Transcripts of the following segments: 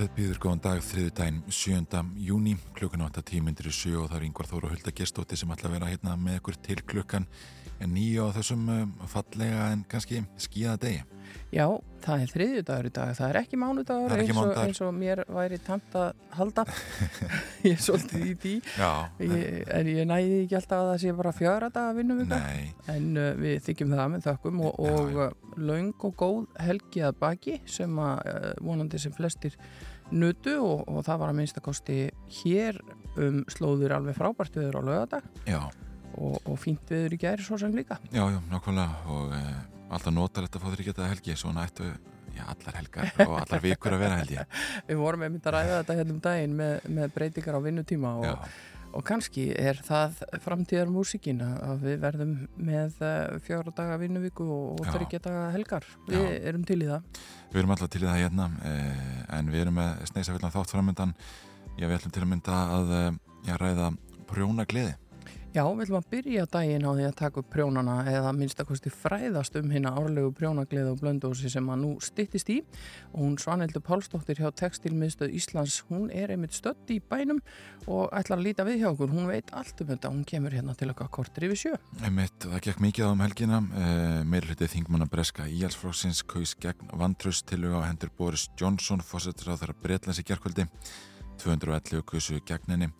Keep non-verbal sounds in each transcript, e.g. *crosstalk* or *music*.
Jú, morgunóttur hefðbýður góðan dag þriðu dæn 7. júni klukkan 8 tímyndir í 7 og það er yngvar Þóru Hulda Gestótti sem ætla að vera hérna með ykkur til klukkan nýja á þessum um, fallega en kannski skíða degi. Já, það er þriðjudagur í dag, það er ekki mánudagur Það er ekki eins, eins og mér væri tamt að halda. *laughs* Ég er svolítið í Já, ég, en ég næði ekki alltaf að það sé bara fjögra daga vinnum við nei, en uh, við þykjum það með þökkum og, Já, og já. uh, laung og góð helgi að baki sem að uh, vonandi sem flestir nutu og, og það var að minnstakosti hér um slóður alveg frábært viður á lögadag og, og fínt viður í gæri svo sem líka. Já, já, nákvæmlega. Og e, alltaf notar þetta að fá þér ekki þetta helgi svona ættu, já, allar helgar og allar vikur að vera held ég. *laughs* Við vorum einmitt að ræða þetta hérna um daginn með, með breytingar á vinnutíma Já, og, kannski er það framtíðar músikin að við verðum með fjóra daga vinnuvíku og, þryggja daga helgar. Við Já. erum til í það. við erum alltaf til í það hérna e, en við erum með sneisafillan þátt framöndan já, við ætlum til að mynda að e, já, ræða prjóna gleði. Já, við ætlum að byrja daginn á því að taka upp prjónana eða minnstakosti fræðast um hérna árlegu prjónagleði og blöndósi sem að nú styttist í. Og hún Svanhildur Pálsdóttir hjá Textilmiðstöð Íslands, hún er einmitt stödd í bænum og ætlar að líta við hjá okkur, hún veit allt um þetta, hún kemur hérna til okkar kortir yfir sjö. Einmitt, það gekk mikið á um helgina. Uh, meirhlutið þingmanna breska Íhalsflóksins kaus gegn vantröst til á hendur Boris Johnson fórsetur á gerkvöldi 211 kusu gegn henni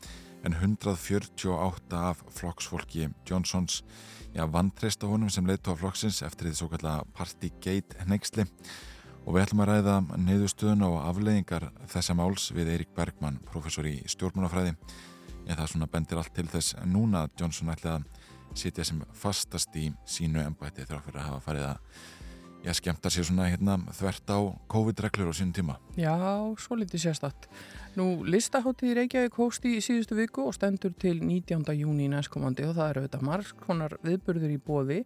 en 148 af flokksfólki Johnsons já, vantrist á honum sem leitt á flokksins eftir því svo kallega Partygate neyksli og við ætlum að ræða niðurstöðun og afleiðingar þessa máls við Eirík Bergmann, professor í stjórnmálafræði en það svona bendir allt til þess núna að Johnson ætli að sitja sem fastast í sínu embætti þrjá fyrir að hafa farið að já, skemmta sér svona hérna þvert á COVID-reglur á sínum tíma. Já, svo litið sérstatt. Nú, listaháttíð Reykjavík hóst í síðustu viku og stendur til 19. júni næstkomandi og það eru auðvitað margskonar viðburður í bóði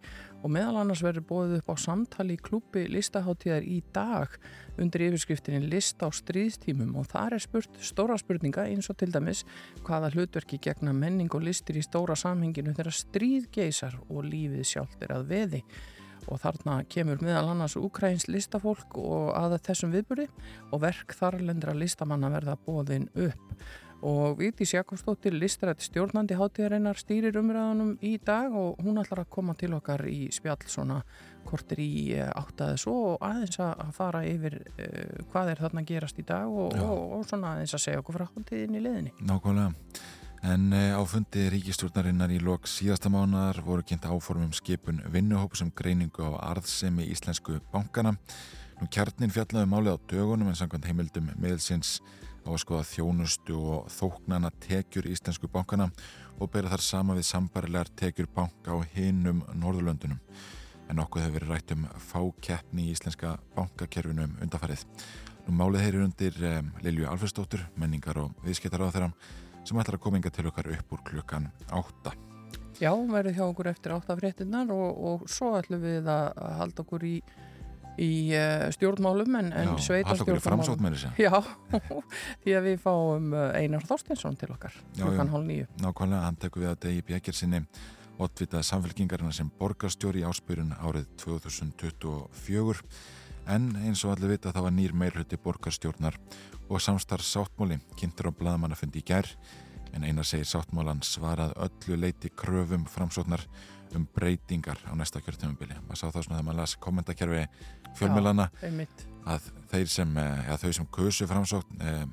og meðal annars verður bóðið upp á samtali í klúpi listaháttíðar í dag undir yfirskriftinni list á stríðstímum og þar er spurt stóra spurninga eins og til dæmis hvaða hlutverki gegna menning og listir í stóra samhenginu þegar stríð geisar og lífið sjálft er að veði og þarna kemur meðal annars Ukrains listafólk og að þessum viðburði og verk þarlendra listamanna verða bóðin upp og Vigdís Jakobsdóttir listrætt stjórnandi hátíðarinnar stýrir umræðanum í dag og hún ætlar að koma til okkar í spjall svona kortir í eh, áttaði svo og aðeins að fara yfir uh, hvað er þarna gerast í dag og, og, og svona aðeins að segja okkur frá hátíðin í leðinni. Nákvæmlega. En e, á fundi ríkistjórnarinnar í lok síðasta mánar voru kynnt áformum skipun vinnuhóp sem greiningu á arðsemi íslensku bankana. Nú kjarnin fjallaði málið á dögunum en samkvæmt heimildum miðelsins á að skoða þjónustu og þóknana tekjur íslensku bankana og bera þar sama við sambarilegar tekjur banka á hinum Norðurlöndunum. En okkur hefur verið rætt um fákeppni í íslenska bankakerfinu um undarfarið. Nú málið heyrir undir um, Lilju Alfredsdóttur, menningar og viðskiptar á þeirra sem ætlar að koma inga til okkar upp úr klukkan átta. Já, hún verður hjá okkur eftir áttafréttinnar og, og svo ætlum við að halda okkur í, í uh, stjórnmálum en, en sveita Hall okkur í framsótt með þessi. Já, *laughs* því að við fáum uh, Einar Þorsteinsson til okkar klukkan hálf nýju. Nákvæmlega, hann tekur við að degi bjekir sinni oddvitað samfélkingarina sem borgarstjóri áspyrun árið 2024 en eins og allir vita það var nýr meirhluti borgarstjórnar og samstarf sáttmóli kynntur á blaðamannafundi í gær en einar segir sáttmólan svarað öllu leiti kröfum framsóknar um breytingar á næsta kjörtumubili. Maður sá það svona þegar maður las kommentakerfi fjölmjölana að þeir sem, eh, eða þau sem kusu framsókn eh,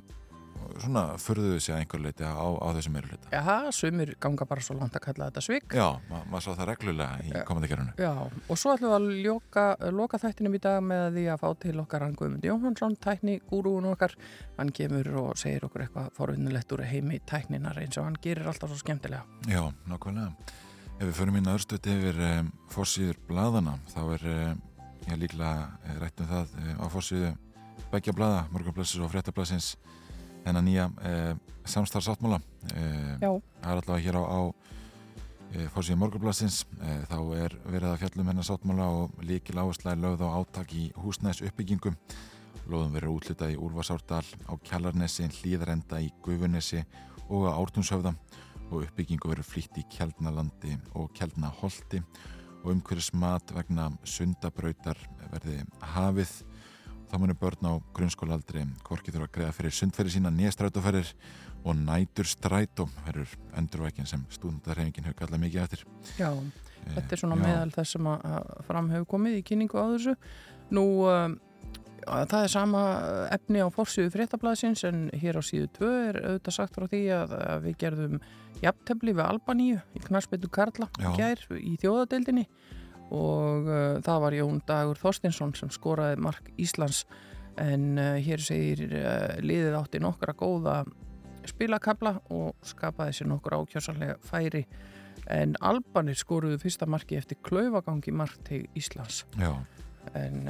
svona furðuðu sig að einhver leiti á, á þessum meirhluta. Já, sumir ganga bara svo langt að kalla þetta svik. Já, ma maður sá það reglulega í Já. komandakerfinu. Já, og svo ætlum við að ljóka, loka þættinum í dag með því að fá til okkar hann Guðmund Jóhansson, tækni gúrúin okkar. Hann kemur og segir okkur eitthvað forvinnilegt úr heimi tækninar eins og hann gerir alltaf svo skemmtilega. Já, nákvæmlega. Ef við förum inn aðurstöti yfir um, fórsýður bladana, þá er um, ég líklega eh, rætt um það á fórsýðu begja blada, morgunblessis og fréttablasins þennan nýja um, samstarfsáttmála. Það er allavega hér á, á fórsíða morgublasins þá er verið að fjallum hennar sáttmála og líkil áhersla er lögð á átak í húsnæðis uppbyggingum Lóðum verið útlitað í Úlfarsárdal á Kjallarnesi, Hlýðarenda í Gufunesi og á Ártunshöfða og uppbyggingu verið flýtt í Kjeldnalandi og Kjeldnaholti og umhverjus mat vegna sundabrautar verði hafið. Þá munir börn á grunnskólaldri hvorki þurfa að greiða fyrir sundferði sína nýjastrætóferðir og nætur strætó verður endurvækin sem stúndarhefingin hefur kallað mikið eftir. Já, þetta er svona Já. meðal þess sem að fram hefur komið í kynningu á þessu. Nú um, Það er sama efni á fórsíðu fréttablasins en hér á síðu 2 er auðvitað sagt frá því að, að við gerðum jafntefni við Albaníu í knarspeitu Karla í þjóðadeildinni og uh, það var Jón Dagur Þorstinsson sem skoraði mark Íslands. En uh, hér segir uh, liðið átti nokkra góða spilakabla og skapaði sér nokkur ákjásalega færi. En Albanir skoruðu fyrsta marki eftir klauvagangi mark til Íslands. Já. en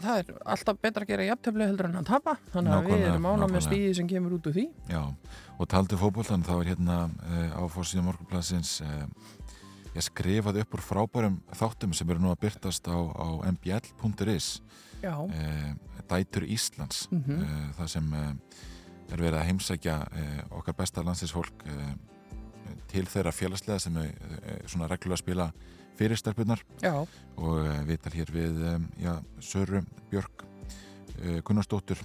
það er alltaf betra að gera jafntefni heldur en að tapa. Þannig að við erum ána með stíði sem kemur út úr því. Já, og taldu fókbóltan þá er hérna uh, á fórsíðan morgunplassins uh, ég skrifaði upp úr frábærum þáttum sem eru nú að byrtast á, á mbl.is eh, Dætur Íslands mm -hmm. það sem er verið að heimsækja okkar besta landsinsfólk til þeirra félagslega sem er svona reglulega að spila fyrirstelpunar og við tal hér við já, Söru Björk Gunnarsdóttur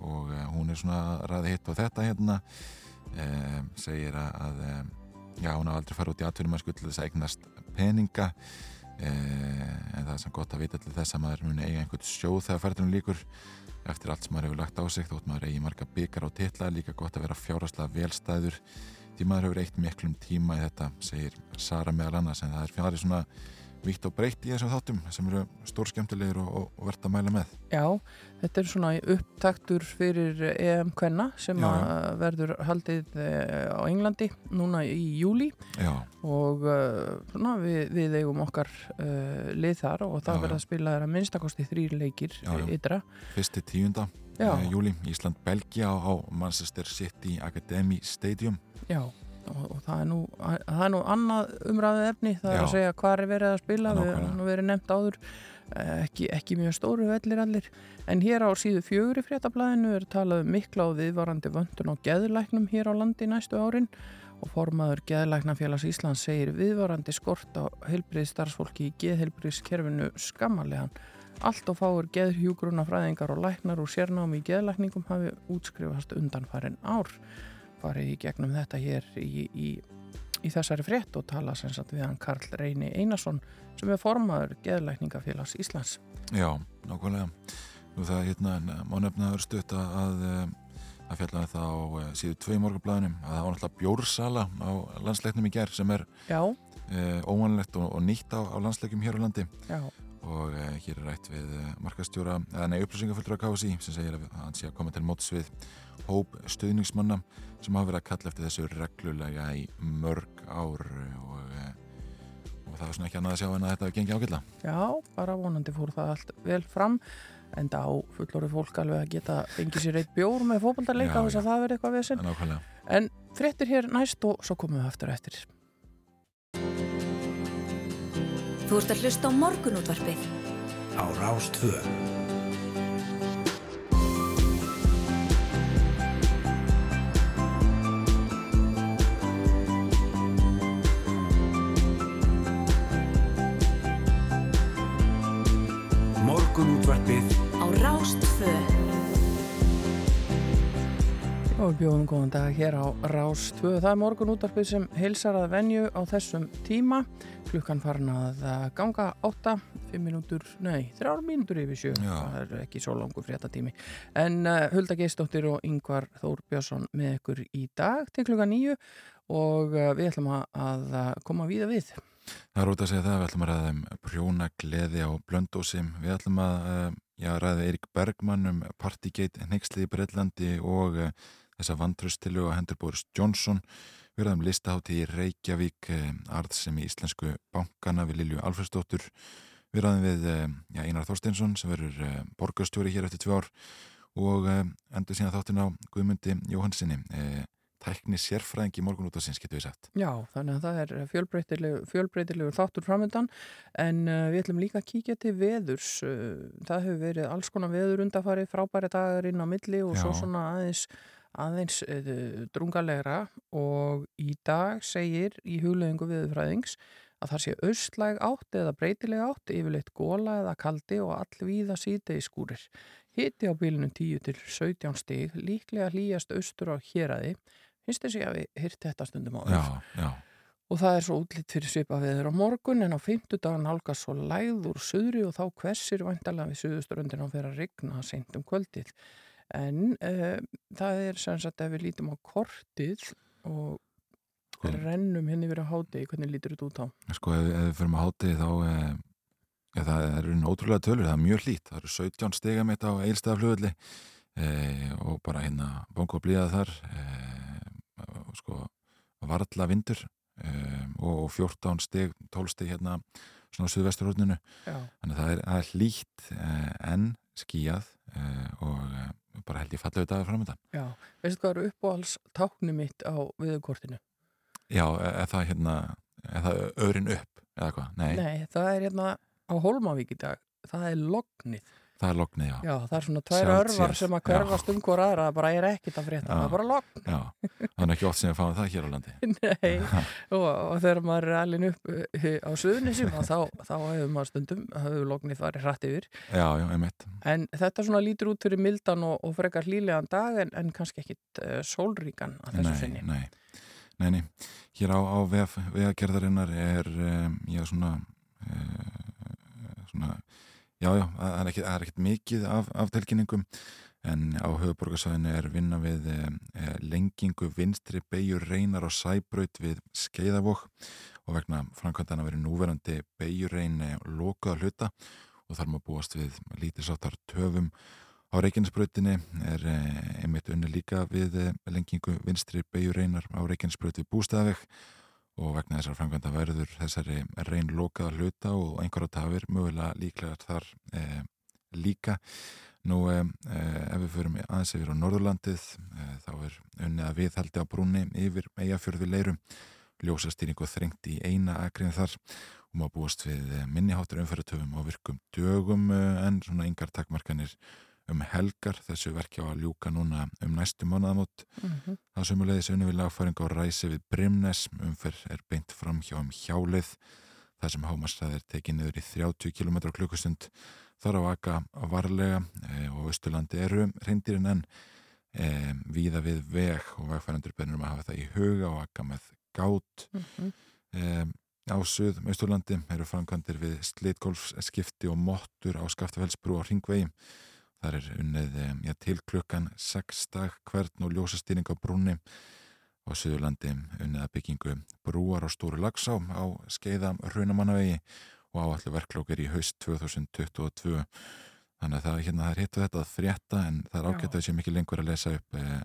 og hún er svona ræði hitt á þetta hérna segir að já, hún hafa aldrei farið út í atvinnum að skulla þess að eignast peninga en það er samt gott að vita til þess að maður muni eiga einhvern sjóð þegar ferðunum líkur eftir allt sem maður hefur lagt á sig þótt maður eigi marga byggar á tilla líka gott að vera fjáraslega velstæður því maður hefur eitt miklum tíma í þetta, segir Sara meðal annars, en það er fjari svona vitt og breytt í þessum þáttum sem eru stór skemmtilegir og, og, og verðt að mæla með. Já, þetta er svona upptaktur fyrir EM Kvenna sem já, já. verður haldið eh, á Englandi núna í júli já. og uh, svona, við, við eigum okkar uh, lið þar og það verður að spila þeirra minnstakosti þrýr leikir ytra. Fyrsti tíunda júli, Ísland-Belgia á Manchester City Academy Stadium Já, og, og það er nú það er nú annað umræðið efni það Já. er að segja hvað er verið að spila við erum verið nefnt áður ekki, ekki mjög stóru vellir allir. En hér á síðu fjögur í fréttablaðinu er talað um mikla og viðvarandi vöndun og geðlæknum hér á landi næstu árin. Og formaður Geðlæknafélags Íslands segir viðvarandi skort á heilbrið starfsfólki í geðheilbriðskerfinu skammarlegan. Allt og fáur geðhjúgruna fræðingar og læknar og sérnámi í geðlækningum hafi útskrifast undan farin ár farið í gegnum þetta hér í, í, í þessari frétt og tala sem sagt við hann Karl Reyni Einarsson sem er formaður Geðlækningafélags Íslands. Já, nákvæmlega. Nú það hérna má nefnaður stutt að það fjallaði það á eh, síðu tvei morgablaðinum að það var náttúrulega bjórsala á landsleiknum í gerð sem er e, óvanlegt og, og nýtt á, á landsleikum hér á landi. Já og eh, hér er rætt við eh, markastjóra, eða nei, upplýsingafullur af KSI sem segir að hann sé að koma til móts við hóp stuðningsmanna sem hafa verið að kalla eftir þessu reglulega í mörg ár og, eh, og það var svona ekki annað að sjá en að þetta gengi ágætla. Já, bara vonandi fór það allt vel fram en þá fullorið fólk alveg að geta fengið sér eitt bjór með fókbaldarleika á þess að það verði eitthvað við sinn. En fréttir hér næst og svo komum við aftur eftir. Þú ert að hlusta á morgunútvarpið á Rástvö. Og bjóðum góðan dag hér á Rás 2. Það er morgun útarpið sem heilsar að venju á þessum tíma. Klukkan farin að ganga 8, 5 minútur, nei, 3 minútur yfir 7. Já. Það er ekki svo langu fréttatími. En uh, Hulda Geistóttir og Yngvar Þór Björnsson með ykkur í dag til klukkan 9 og uh, við ætlum að koma víða við. Það er út að segja það, við ætlum að ræða um prjóna gleði á blöndósim. Við ætlum að uh, já, ræða Eirik Bergmann um Partygate, Nexlið í Breitlandi og þessa vantröstilu og hendur Boris Johnson við ræðum listahátti í Reykjavík eh, arðsem í Íslensku bankana við Lilju Alfredsdóttur við ræðum við eh, já, Einar Þorsteinsson sem verður eh, borgastjóri hér eftir tvö ár og endur sína þáttin á Guðmundi Jóhansinni tækni sérfræðing í morgun út af sinns, getur við sagt. Já, þannig að það er fjölbreytilegur, fjölbreytilegur þáttur framöndan en við ætlum líka að kíkja til veðurs. Það hefur verið alls konar veður undarfari, frábæri dagar inn á milli og Já. svo svona aðeins, aðeins uh, drungalegra og í dag segir í hugleðingu viðurfræðings að það sé austlæg átt eða breytileg átt, yfirleitt góla eða kaldi og allvíða síðdegi skúrir. Hiti á bílunum 10 til 17 stig, líklega hlýjast austur á héræði. Finnst þessi að við hýrt þetta stundum á Já, já, Og það er svo útlýtt fyrir svipa veður á morgun en á fimmtudagan hálkast svo lægð úr söðri og þá hversir vantarlega við söðuströndin á fyrir að rigna seint um kvöldið. En uh, það er sem sagt ef við lítum á kortið og Sko. rennum henni verið á háti, hvernig lítur þetta út á? sko ef, ef við fyrir með hátið þá eh, ja, það er einn ótrúlega tölur, það er mjög hlýtt, það eru 17 stiga mitt á eilstæðaflugulli eh, og bara hérna bongo blíða þar eh, sko varla vindur eh, og 14 stig, 12 stig hérna svona á suðvesturhóttinu þannig að það er, er hlýtt eh, en skíjað og bara held ég fallegu dagar framöndan Já, veistu hvað er uppáhalds tákni mitt á viðurkortinu? Já, er það hérna er það örin upp eða hvað? Nei, Nei, það er hérna á Hólmavík í dag, það er lognið. Það er lognið, já. Já, það er svona tvær Sjálft örvar sem að hverfast um hvora aðra, það bara er ekkit að frétta, Já. það er bara logn. Já, það er ekki oft sem við fáum það hér á landi. *laughs* Nei, og, og þegar maður er alveg upp uh, á suðunisum þá, þá hefur maður stundum, hefur lognið farið hratt yfir. Já, já, einmitt. En þetta svona lítur út fyrir mildan og, og frekar hlýlegan dag en, en kannski ekkit uh, sólríkan að þessu Nei, sinni. nei, nei, nei. Hér á, á vef, vegagerðarinnar er, um, já, svona, uh, svona, já, já, það er er ekkit mikið af, af tilkynningum en á höfuborgarsvæðinu er vinna við um, eh, lengingu vinstri beigur reynar á sæbraut við skeiðavók og vegna framkvæmdana verið núverandi beigur reyni lokaða hluta og þar maður búast við lítilsáttar töfum. Á Reykjanesbrautinni er eh, einmitt unni líka við eh, lengingu vinstri beigur reynar á Reykjanesbraut við bústæðaveg og vegna þessar framkvæmda verður þessari reyn lokaða hluta og einhverja tafir mögulega líklega þar eh, líka. Nú eh, ef við förum aðeins yfir á Norðurlandið eh, þá er unni að viðhaldi á brúni yfir eigafjörðu leirum ljósastýring og þrengt í eina akriðin þar og maður búast við minniháttur umferðartöfum á virkum dögum en svona yngar takmarkanir um helgar þessu verkja á að ljúka núna um næstu mánuðamót. Mm Það sumulegðis unni við lagfæring á ræsi við Brimnes, umferð er beint fram hjá um hjálið, það sem hámastæð er tekið niður í 30 km klukkustund, þar á aka varlega e, og Östurlandi eru reyndirinn en e, víða við veg og vegfærandur bennum að hafa það í huga og aka með gát. -hmm. E, á suð Östurlandi eru framkvæmdir við slitgólfsskipti og mottur á Skaftafellsbrú á Ringvegi. Þar er unnið ja, til klukkan 6 dag hvern og ljósastýring á brúnni. Á Suðurlandi unnið að byggingu brúar á Stóru Lagsá á skeiða Raunamannavegi og áallu verklókir í haust 2022 þannig að það, hérna, það er hittu þetta að frétta en það er ágætt að sé mikið lengur að lesa upp eh,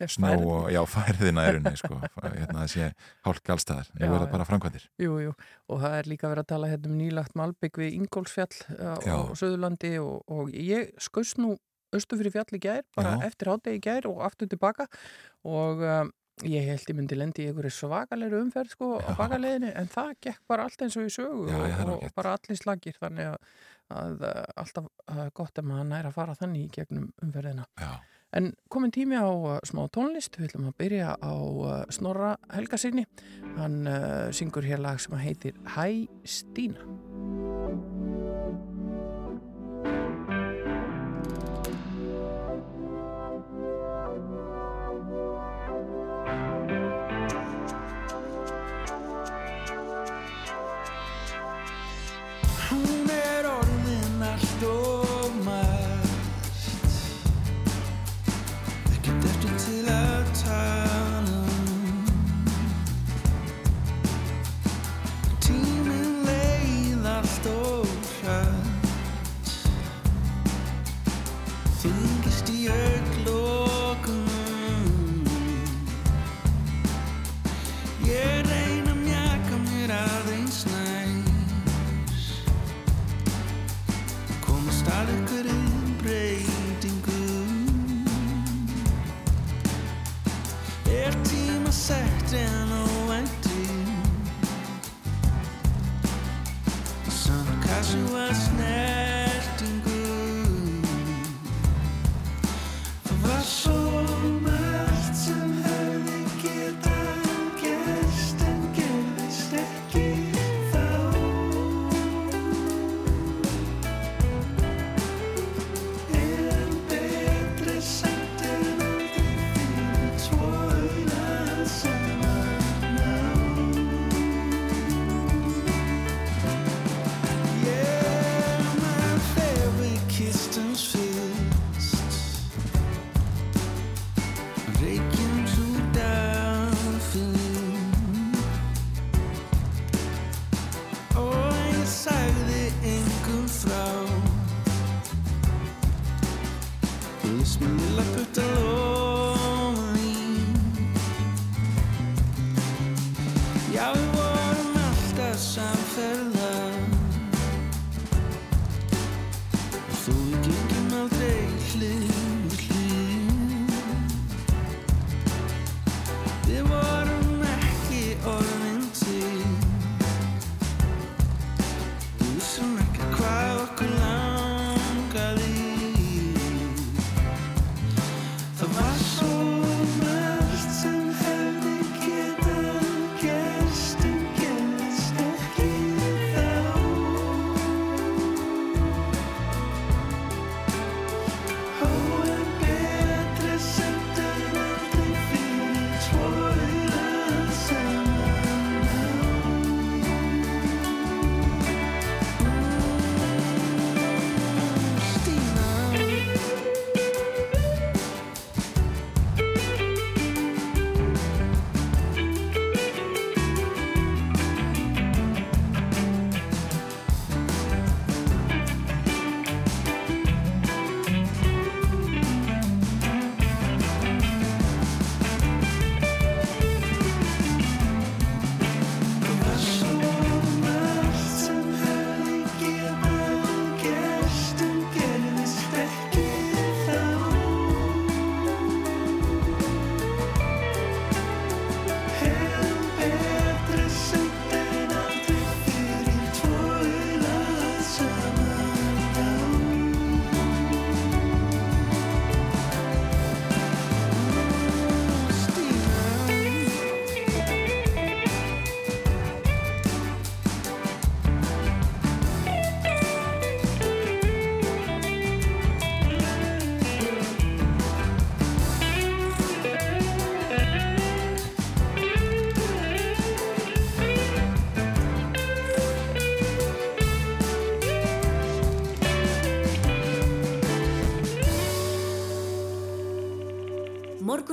Er færð- og já, færðina er unni sko, hérna, það sé hálk allstæðar Já, nú er það bara framkvæmdir. Jú, jú, og það er líka verið að tala hérna um nýlagt malbygg við Ingólfsfjall á, Já. á Söðurlandi og, og ég skaust nú austu fyrir fjall í gær, bara Já. eftir hátegi í gær og aftur tilbaka. Og um, ég held ég myndi lendi í einhverju svakalegri umferð sko á Já. bakaleginni en það gekk bara allt eins og í sögu Já, er og, og bara allir slagir. Þannig að, að uh, alltaf uh, gott ef maður næra að fara þannig í gegnum umferðina. Já, En komin tími á uh, smá tónlist, við ætlum að byrja á uh, Snorra Helgasinni. Hann uh, syngur hér lag sem heitir Hæ Stína.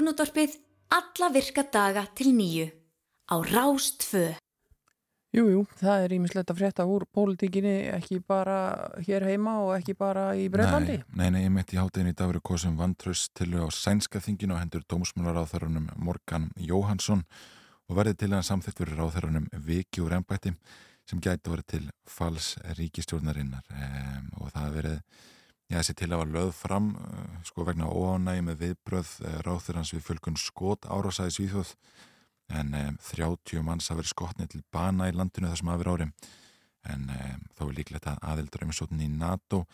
Morgunútvarpið alla virka daga til nýju á Rástfö. Jú, jú, það er ímislegt að frétta úr pólitíkinni ekki bara hér heima og ekki bara í Breitlandi. Nei, nei, nei, ég mitt í háttegin í dag verið kosum vantraust til á sænska þinginu og hendur dómsmálaráþarunum Morgan Jóhansson og verði til að samþitt verið ráþarunum Viki úr ennbætti sem gæti verið til fals ríkistjórnarinnar um, og það verið Já, þessi til að var löð fram uh, sko vegna óánægi með viðbröð uh, ráþurans við fjölkun skot árásæði Svíþjóð. En um, 30 manns hafa verið skotnið til bana í landinu þessum aðver ári. En um, þá er líklegt að aðeldur umsóttin í NATO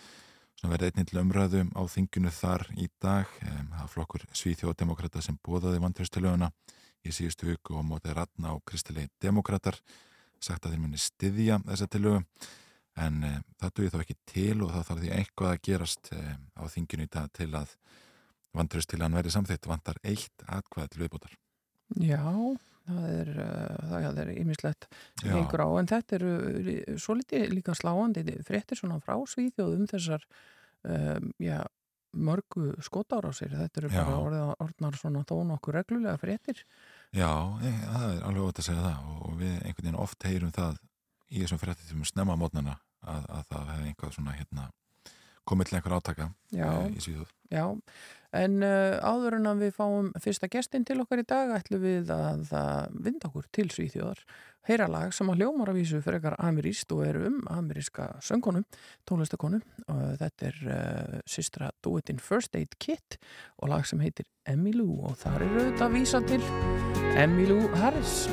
sem verði einnig til umræðu á þinginu þar í dag um, það flokkur Svíþjóðdemokrata sem bóðaði vantröstilöguna í síðustu viku og mótið ratna og kristilegi demokrater sagt að þeir muni styðja þessa tilögu en e, það duði þá ekki til og það þarf því eitthvað að gerast e, á þinginu í dag til að vantrust til að hann verði samþitt vantar eitt atkvæð til viðbútar Já, það er, uh, það er Já. gengur á, en þetta eru svo litið líka sláandi fréttir svona frá Svíþjóðum þessar um, já, mörgu skotárásir, þetta eru Já. bara orðið, orðnar svona þó nokkuð reglulega fréttir. Já, e, það er alveg ótt að segja það og við einhvern veginn oft heyrum það í þessum fréttum snemma mótnana að, að það hefði einhvað svona hérna komið til einhver átaka Já. e, í Svíþjóð. Já, en uh, áður en að við fáum fyrsta gestin til okkar í dag ætlum við að uh, vinda okkur til Svíþjóðar. Heyra lag sem að hljómar að vísu fyrir ameríst og er um ameríska söngkonu, tónlistakonu og þetta er uh, systra Do It In First Aid Kit og lag sem heitir Emmylou og þar er auðvitað að vísa til Emmylou Harris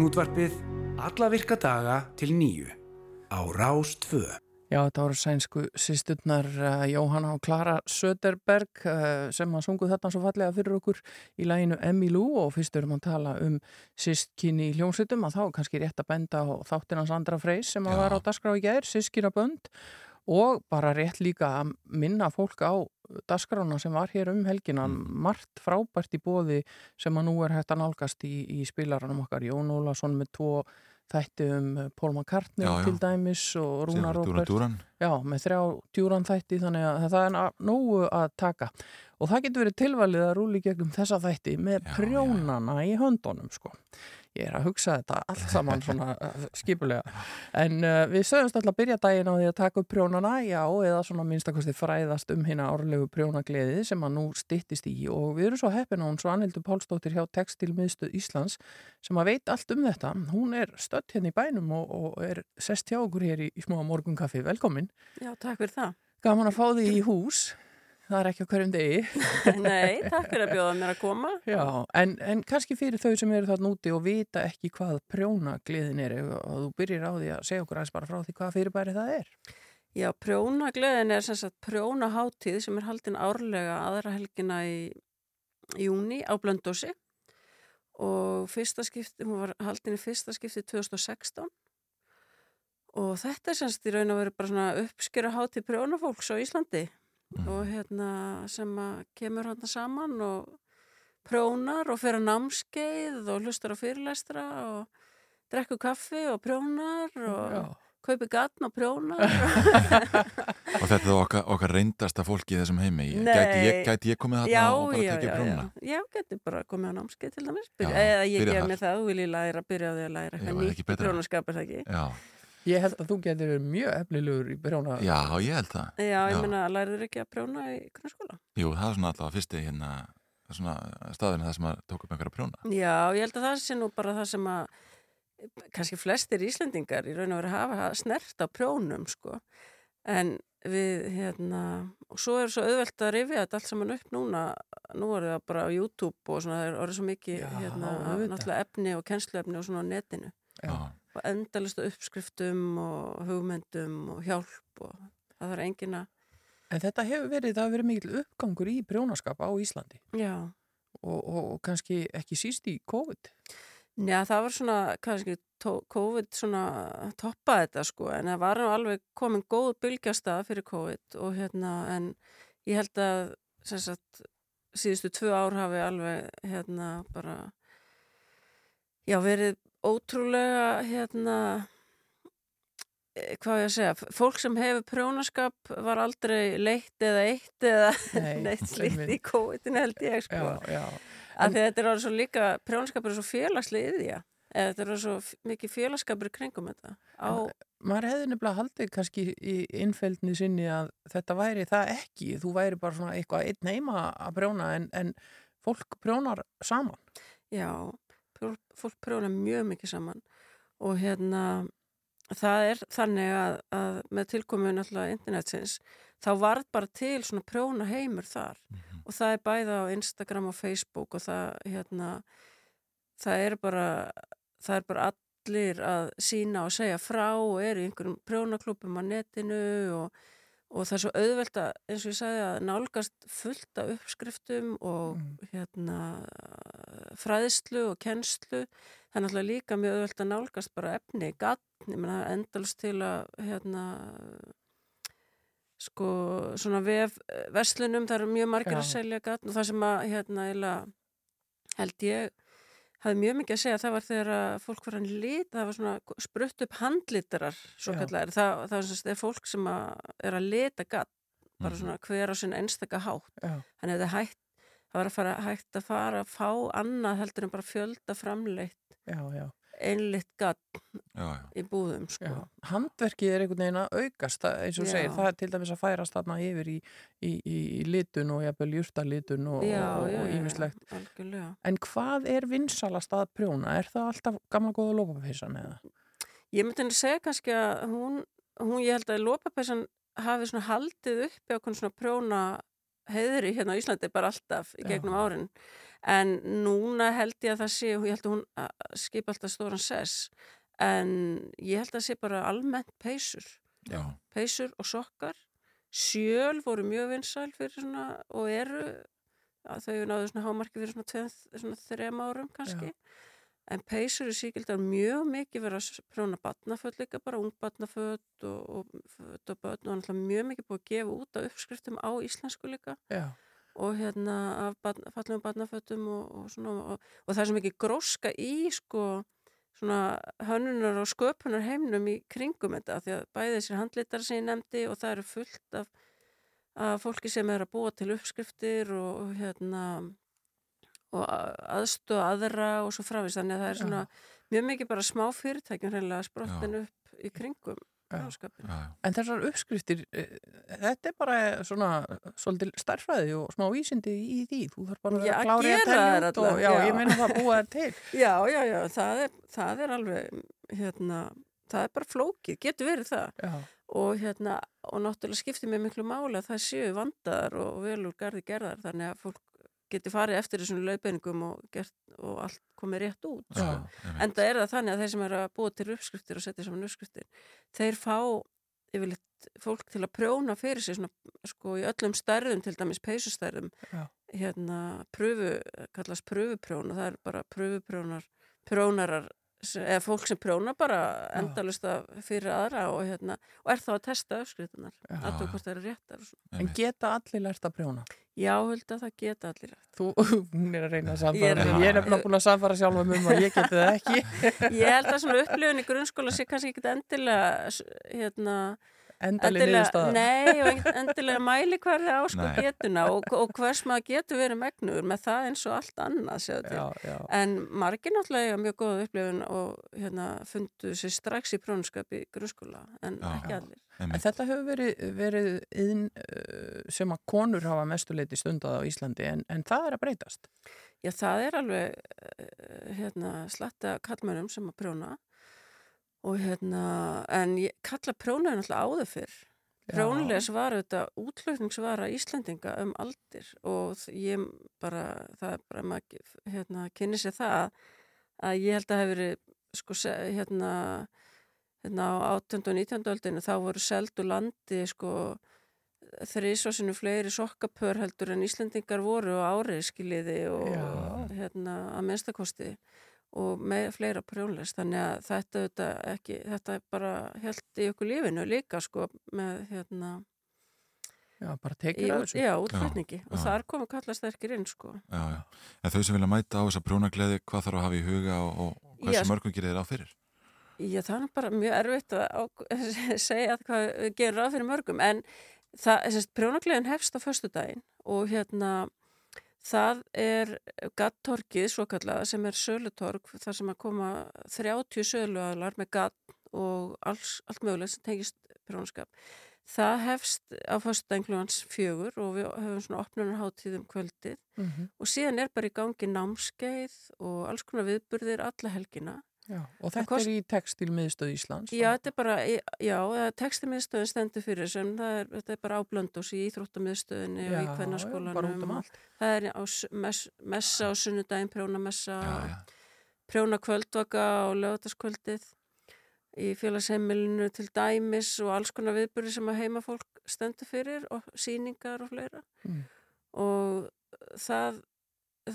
Morgunútvarpið alla virka daga til nýju á Rás 2. Já, þetta voru sænsku sýsturnar uh, Jóhanna og Klara Söderberg uh, sem að sungu þarna svo fallega fyrir okkur í læginu Emmylou og fyrst erum að tala um sískinni í hljómsveitum að þá er kannski rétt að benda á þáttinans Andra Freys sem að var á dagskrá í gær, sískinabönd og bara rétt líka að minna fólk á dagskrána sem var hér um helgina, margt frábært í bóði sem að nú er hægt að nálgast í, í spilaranum okkar, Jón Ólason með tvo þætti um Paul McCartney Já, já. til dæmis og Rúna Róbert. Með þrjá djúran þætti þannig að það er nógu að taka. Og það getur verið tilvalið að rúli gegnum þessa þætti með Já, prjónana í höndunum sko. Ég er að hugsa þetta allt *laughs* saman svona uh, skipulega en uh, við sögumst alltaf að byrja daginn á því að taka upp prjónana, já, eða svona minnstakosti fræðast um hérna árlegu prjónagleði sem að nú styttist í og við erum svo heppin á hún svo Anhildur Pálsdóttir hjá Textilmiðstöð Íslands sem að veit allt um þetta. Hún er stödd hérna í bænum og, og er sest hjá okkur hér í, í smá morgunkaffi. Velkomin. Já, takk fyrir það. Gaman að fá því í hús. Það er ekki á hverjum degi. *laughs* Nei, takk fyrir að bjóða mér að koma. Já, en, en kannski fyrir þau sem eru þarna úti og vita ekki hvað prjónagleðin er og þú byrjir á því að segja okkur aðeins bara frá því hvað fyrirbæri það er. Já, prjónagleðin er sem sagt prjónaháttíð sem er haldin árlega aðra helgina í júni á Blöndósi og fyrsta skipti, hún var haldin í fyrsta skipti 2016 og þetta er semst í raun og veru bara svona uppskjöra hátíð prjónafólks á Íslandi og hérna sem að kemur hann saman og prjónar og fer að námskeið og hlustar á fyrirlestra og drekku kaffi og prjónar og Já. kaupi gatn og prjónar *laughs* Og þetta er okkar, okkar reyndasta fólki í þessum heimi. Gæti ég, gæti ég komið þarna og bara tekið já, já, prjóna? já, geti bara komið á námskeið til dæmis eða ég gef mér það, þú vil ég læra, byrja á því að læra Já, betra? prjónaskap er það ekki Já, Ég held að þú getur verið mjög efnilegur í prjóna. já, ég held það já, ég Já. meina, læriður ekki að prjóna í grunnskóla Jú, það er svona alltaf fyrsti hérna svona staðurinn það sem að tók upp einhverja prjóna Já, ég held að það sé nú bara það sem að kannski flestir Íslendingar í raun og veru hafa snert á prjónum sko. en við hérna, og svo er svo auðvelt að rifja þetta allt saman upp núna nú er það bara á YouTube og svona það er orðið svo mikið Já, hérna, náttúrulega efni og kennsluefni og svona á netinu Já. Og endalist uppskriftum og hugmyndum og hjálp og það þarf engin að En þetta hefur verið, það hefur verið mikil uppgangur í prjónaskap á Íslandi já, og, og, og kannski ekki síst í COVID. Já, það var svona, kannski, COVID svona toppaði þetta sko, en það var alveg komin góð bylgjastað fyrir COVID og hérna, en ég held að, sagt, síðustu tvö ár hafi alveg, hérna, bara, já, verið ótrúlega, hérna, eh, hvað ég að segja, fólk sem hefur prjónaskap var aldrei leitt eða eitt eða *laughs* Nei, neitt slíkt í COVID-inu held ég, sko Já, já. að því að þetta er orðið svo líka, prjónskapur er svo félagslega yðja, eða þetta er svo mikið félagsskapur í kringum þetta á, Maður hefði nefnilega haldið kannski í innfældni sinni að þetta væri það ekki. Þú væri bara svona eitthvað einn heima að prjóna en, en fólk prjónar saman. já, fólk prjóna mjög mikið saman og hérna það er þannig að, að með tilkomu náttúrulega internetsins þá varð bara til svona prjóna heimur þar og það er bæða á Instagram og Facebook og það hérna það er bara það er bara allir að sína og segja frá og er í einhverjum prjónaklúpum á netinu og, og það er svo auðvelt að, eins og ég sagði að nálgast fullt af uppskriftum og hérna fræðslu og kennslu. Það er náttúrulega líka mjög auðvelt að nálgast bara efni, menna endalst til að hérna sko svona vef eh, verslunum, það eru mjög margir Já. að selja gatn og það sem að hérna held ég hafði mjög mikið að segja, það var þegar að fólk var hann lit, það var svona sprutt upp handlitarar, svo kallar það, það sagt, er fólk sem að er að lita gatn, bara Mhm. svona hver á sinn einstaka hátt þannig að það hægt það var að fara, hægt að fara að fá annað heldur en bara fjölda framleitt já, já. Einlitt gatt í búðum sko. Handverkið er einhvern veginn að aukast eins og Já. segir, það er til dæmis að færast þarna yfir í, í, í, í litun og jafnvel júrtalitun og algjörlega En hvað er vinsalast að prjóna? Er það alltaf gamla góða lópapeysan eða? ég myndi henni segja kannski að hún, hún ég held að lópapessan hafi svona haldið uppi á svona prjóna heiðri hérna á Íslandi bara alltaf í Já. gegnum árin en núna held ég að það sé ég held að hún skipa alltaf stóran sess. En ég held að það sé bara almennt peysur. Já. peysur og sokkar. Sjöl voru mjög vinsæl fyrir svona og eru þau náðu svona hámarki fyrir svona, tveim, svona þrem árum kannski. En peysur í síkildar mjög mikið verið að prjóna batnaföld líka bara ung batnaföld og, og og og mjög mikið búið að gefa út af uppskriftum á íslensku líka. Já, og hérna af barn, fallegum barnafötum og, og svona og, og það er svo mikið gróska í sko svona hönnunar og sköpunar heimnum í kringum þetta því að bæði þessir handlitar sem ég nefndi og það eru fullt af, af fólki sem er að búa til uppskriftir og, hérna og aðstóða aðra og svo frávist þannig að það er svona mjög mikið bara smá fyrirtækjum hreinlega sprottin upp í kringum Já. prjónaskapinn. já, já. en þessar uppskriftir, eh, þetta er bara svona svolítið starfræði og smá vísindi í því. Þú þarf bara Já, að klára að út og já, já. ég meina það að búa þær til. *laughs* Já, já, já, það er, það er alveg, hérna, það er bara flókið, getur verið það. Já, Og hérna, og náttúrulega skiptir mér miklu máli að það séu vandaðar og vel úr garði gerðar, þannig að fólk geti farið eftir þessum laupeiningum og, gert, og allt komið rétt út. já, sko. En það er það þannig að þeir sem eru að búa til uppskriftir og setja saman uppskriftir, þeir fá yfirleitt fólk til að prjóna fyrir sig svona, sko, í öllum stærðum, til dæmis peysustærðum, hérna, pröfu, kallast pröfuprjón og það er bara pröfuprjónar, prjónarar, eða fólk sem prjóna bara endalust fyrir aðra og hérna, og er þá að testa Já. að hvort það eru réttar en geta allir lært að prjóna? Já, hölda það geta allir. Þú, *laughs* hún er að reyna að Ég er samfara að. Ég er nefnilega búin að samfara sjálfa um að ég geti það ekki. *laughs* Ég held að svona upplifun í grunnskóla sé kannski ekki endilega hérna, Endaleg endilega, niðurstaða. nei, og ekkert endilega mæli hverði á sko Nei. getuna og, og hvers maður getur verið megnuður með það eins og allt annað. Já, já. En margir náttúrulega eiga mjög góða upplifun og hérna fundu sér strax í prónuskap í grunnskóla, en Já. ekki allir. En þetta hefur verið, verið yðn, uh, sem að konur hafa mestuleiti stundað á Íslandi en, en það er að breytast. Já, það er alveg eh, hérna, slatta kallmönnum sem að prjóna og hérna, en ég kalla prjóna náttúrulega áður fyrr. Prjónulegs var þetta útflutningsvara Íslendinga um aldir og ég bara, það er bara, maður hérna, kynni sér það að ég held að hefur verið, sko, hérna, hérna á 18. og 19. öldinu þá voru seldu landi, sko, þrísvarsinu fleiri sokkapör heldur en Íslendingar voru á árið skiliði og Já. hérna að minnstakosti og með fleira prjónlist þannig að þetta, þetta, ekki, þetta er bara held í ykkur lífinu líka sko með hérna Já, bara tekið af þessu. já, útflutningi og já. þar komu kallasterkir inn sko Já, já. En þau sem vilja mæta á þessa prjónagleði, hvað þarf að hafa í huga og, og Já, hversu sko- mörgum gerir á fyrir? Já, það er bara mjög erfitt að á, *laughs* segja að hvað við gerum ráð fyrir mörgum en það, þessast, prjónagleðin hefst á föstudaginn og hérna það er gattorkið svo kallað sem er sölutorg þar sem að koma 30 söluaðlar með gatt og alls, allt mögulegt sem tengist prjónaskap. Það hefst á klúans fjögur og við höfum svona opnunarháttíð um kvöldið Mhm. og síðan er bara í gangi námskeið og alls konar viðburðir alla helgina Já, og þetta kost- er í textilmiðstöð Íslands. Já, þetta er bara, já, textimiðstöðin stendur fyrir sem er, þetta er bara á blöndós í Íþróttamiðstöðinni og í kvennarskólanum. um. Það er á s- mess, messa á sunnudaginn, prjónamessa, Já, já. prjóna kvöldvaka og lögataskvöldið í félagsheimilinu til dæmis og alls konar viðburði sem að heimafólk stendur fyrir og síningar og fleira. Mm. Og það,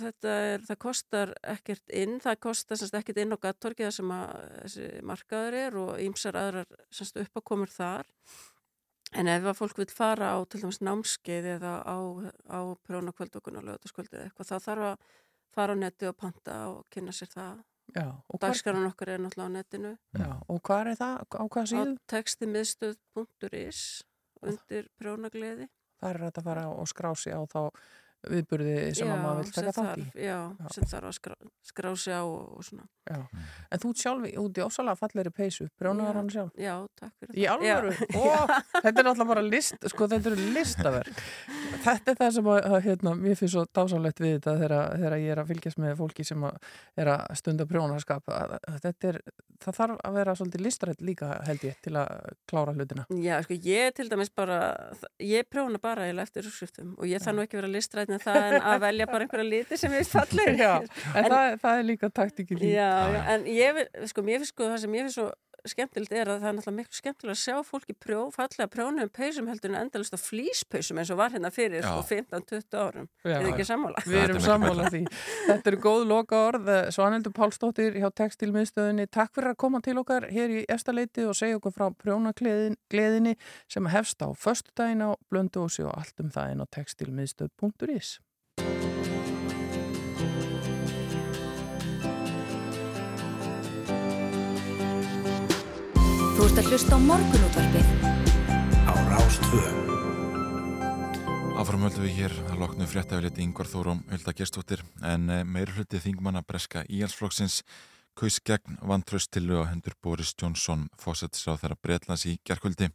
þetta er, það kostar ekkert inn, það kostar semst ekkert inn á gattorki þar sem að þessi markaður er og ýmsar aðrar semst uppakomur þar. En ef að fólk vil fara á til dæmis námskeið eða á, á prjónakvöldokun og lögataskvöldið eða eitthvað, þá þarf að fara á netti og panta og kynna sér það. Já, Dagskarun okkar er náttúrulega á netinu já, og hvað er það? Á hvað á síðu? textimiðstöð.is undir prjónagleði. Það er að fara og skrá sig á þá viðburði sem að maður vil taka þátt í. þarf, já, Já. sem þarf að skrá, skrá sig á og, og svona. Já. En þú sjálf í- út í ósalega fallegri peysu, brjónaðar Já. hann sjálf. Já, takk fyrir Í alvöru? Já. *laughs* Ó, þetta er náttúrulega bara list, sko þetta eru listaverk. Þetta er það sem að, að hérna, mér finnst svo dásamlegt við þetta þegar, þegar ég er að fylgjast með fólki sem að er að stunda að Þetta er, það þarf að vera svolítið listrætt líka held ég til að klára hlutina. Já, sko, ég til dæmis bara, ég listræðin en það en að velja bara einhverja liti sem ég falleg. Já, en, það, það er líka já, en ég, vil- sko, mér finnst sko það sem ég finnst svo skemmtilegt er að það er náttúrulega miklu skemmtilega að sjá fólki prjó, fallega prjónum peysum heldur en endalist á flýspeysum eins og var hérna fyrir Já. sko 15-20 árum. Já. Er ekki sammála? Við erum er sammála því. Þetta eru góð loka orð. Svanhildur Pálsdóttir hjá Textilmiðstöðinni. Takk fyrir að koma til okkar hér í efstaleiti og segja okkur frá prjónagleðinni sem hefst á föstudaginn á Blöndósi og allt um það inn á textilmiðstöð.is. Þú ert að hlusta á morgunútvarpið. Á Rástvö. Áfram höldum við hér að loknu fréttaféliti Ingvar Þórum Hulda Gerstóttir en eh, meir hluti þingmanna breska íhalsflokksins kaus gegn vantraustillu á hendur Boris Johnson fósettisráð þeirra Bretlands í gerkvöldi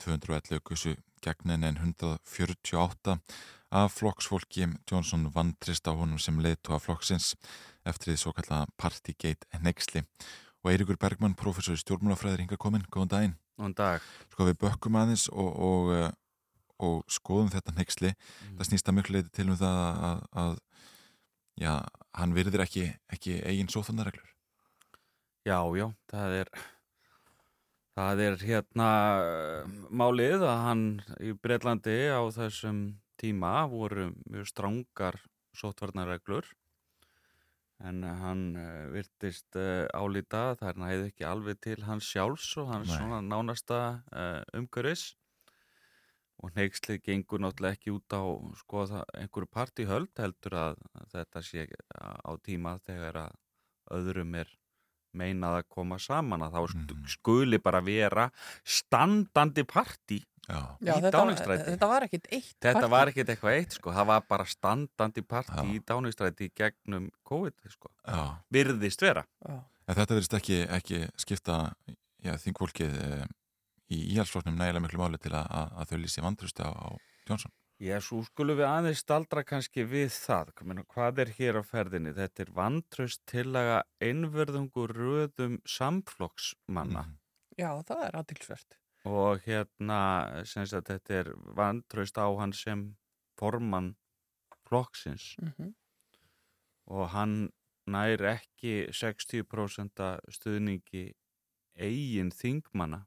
211 kusu gegn en 148 af flokksfólki Johnson vantrist á honum sem leiðtóa flokksins eftir því svo kallaða Partygate nexli og Eirikur Bergmann, professor í stjórnmálafræðir hinga komin, góðan daginn. Góðan dag. sko við bökkum aðeins og, og, eh, og skoðum þetta nexli það snýst að miklu leiti til um það að, að já, hann virðir ekki, ekki eigin sóþandareglur Já, já, það er það er hérna eh, málið að hann í Breitlandi á þessum tíma voru mjög strángar sótvarnarreglur en hann uh, virtist álíta það er hann hefði ekki alveg til hans sjálfs og hans Nei. svona nánasta umhverfis og neykslið gengur náttúrulega ekki út á sko einhverju partíhöld heldur að, þetta sé á tíma þegar að öðrum er meinað að koma saman að þá Mhm. skuli bara vera standandi partí Já, Já, í þetta, þetta var ekkit eitt Þetta partí. var ekkert eitthvað eitt sko, það var bara standandi partí Já. í Dánistræti gegnum COVID sko, já. virðist vera. Já. En þetta verðist ekki, ekki skipta já, þingfólkið e, í íhalsfloknum nægilega miklu máli til að, að, að þau lýsi vantröstu á, á Jónsson. Já, svo skulum við aðeins staldra kannski við það. Hvað er hér á ferðinni? Þetta er vantraust tillaga einverðungu röðum samflokksmanna Mhm. Já, það er aðtilsvert. Og hérna, sem sagt, þetta er vantraust á hann sem formann flokksins Mm og hann nær ekki 60% stuðningi eigin þingmanna.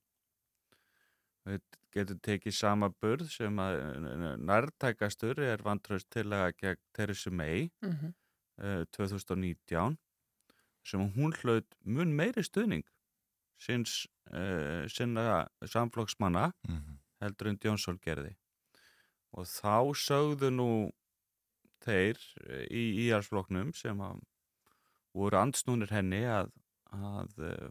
Við getum tekið sama burð sem að nærtækastur er vantraust tillaga gegn Theresa May -hmm. uh, 2019 sem hún hlaut mun meiri stuðning sinns uh, sinna samflokksmanna Mm heldur en Jónsson gerði. Og þá sögðu nú þeir eh, í íhalsflokknum sem að voru andsnúnir henni að, að eh,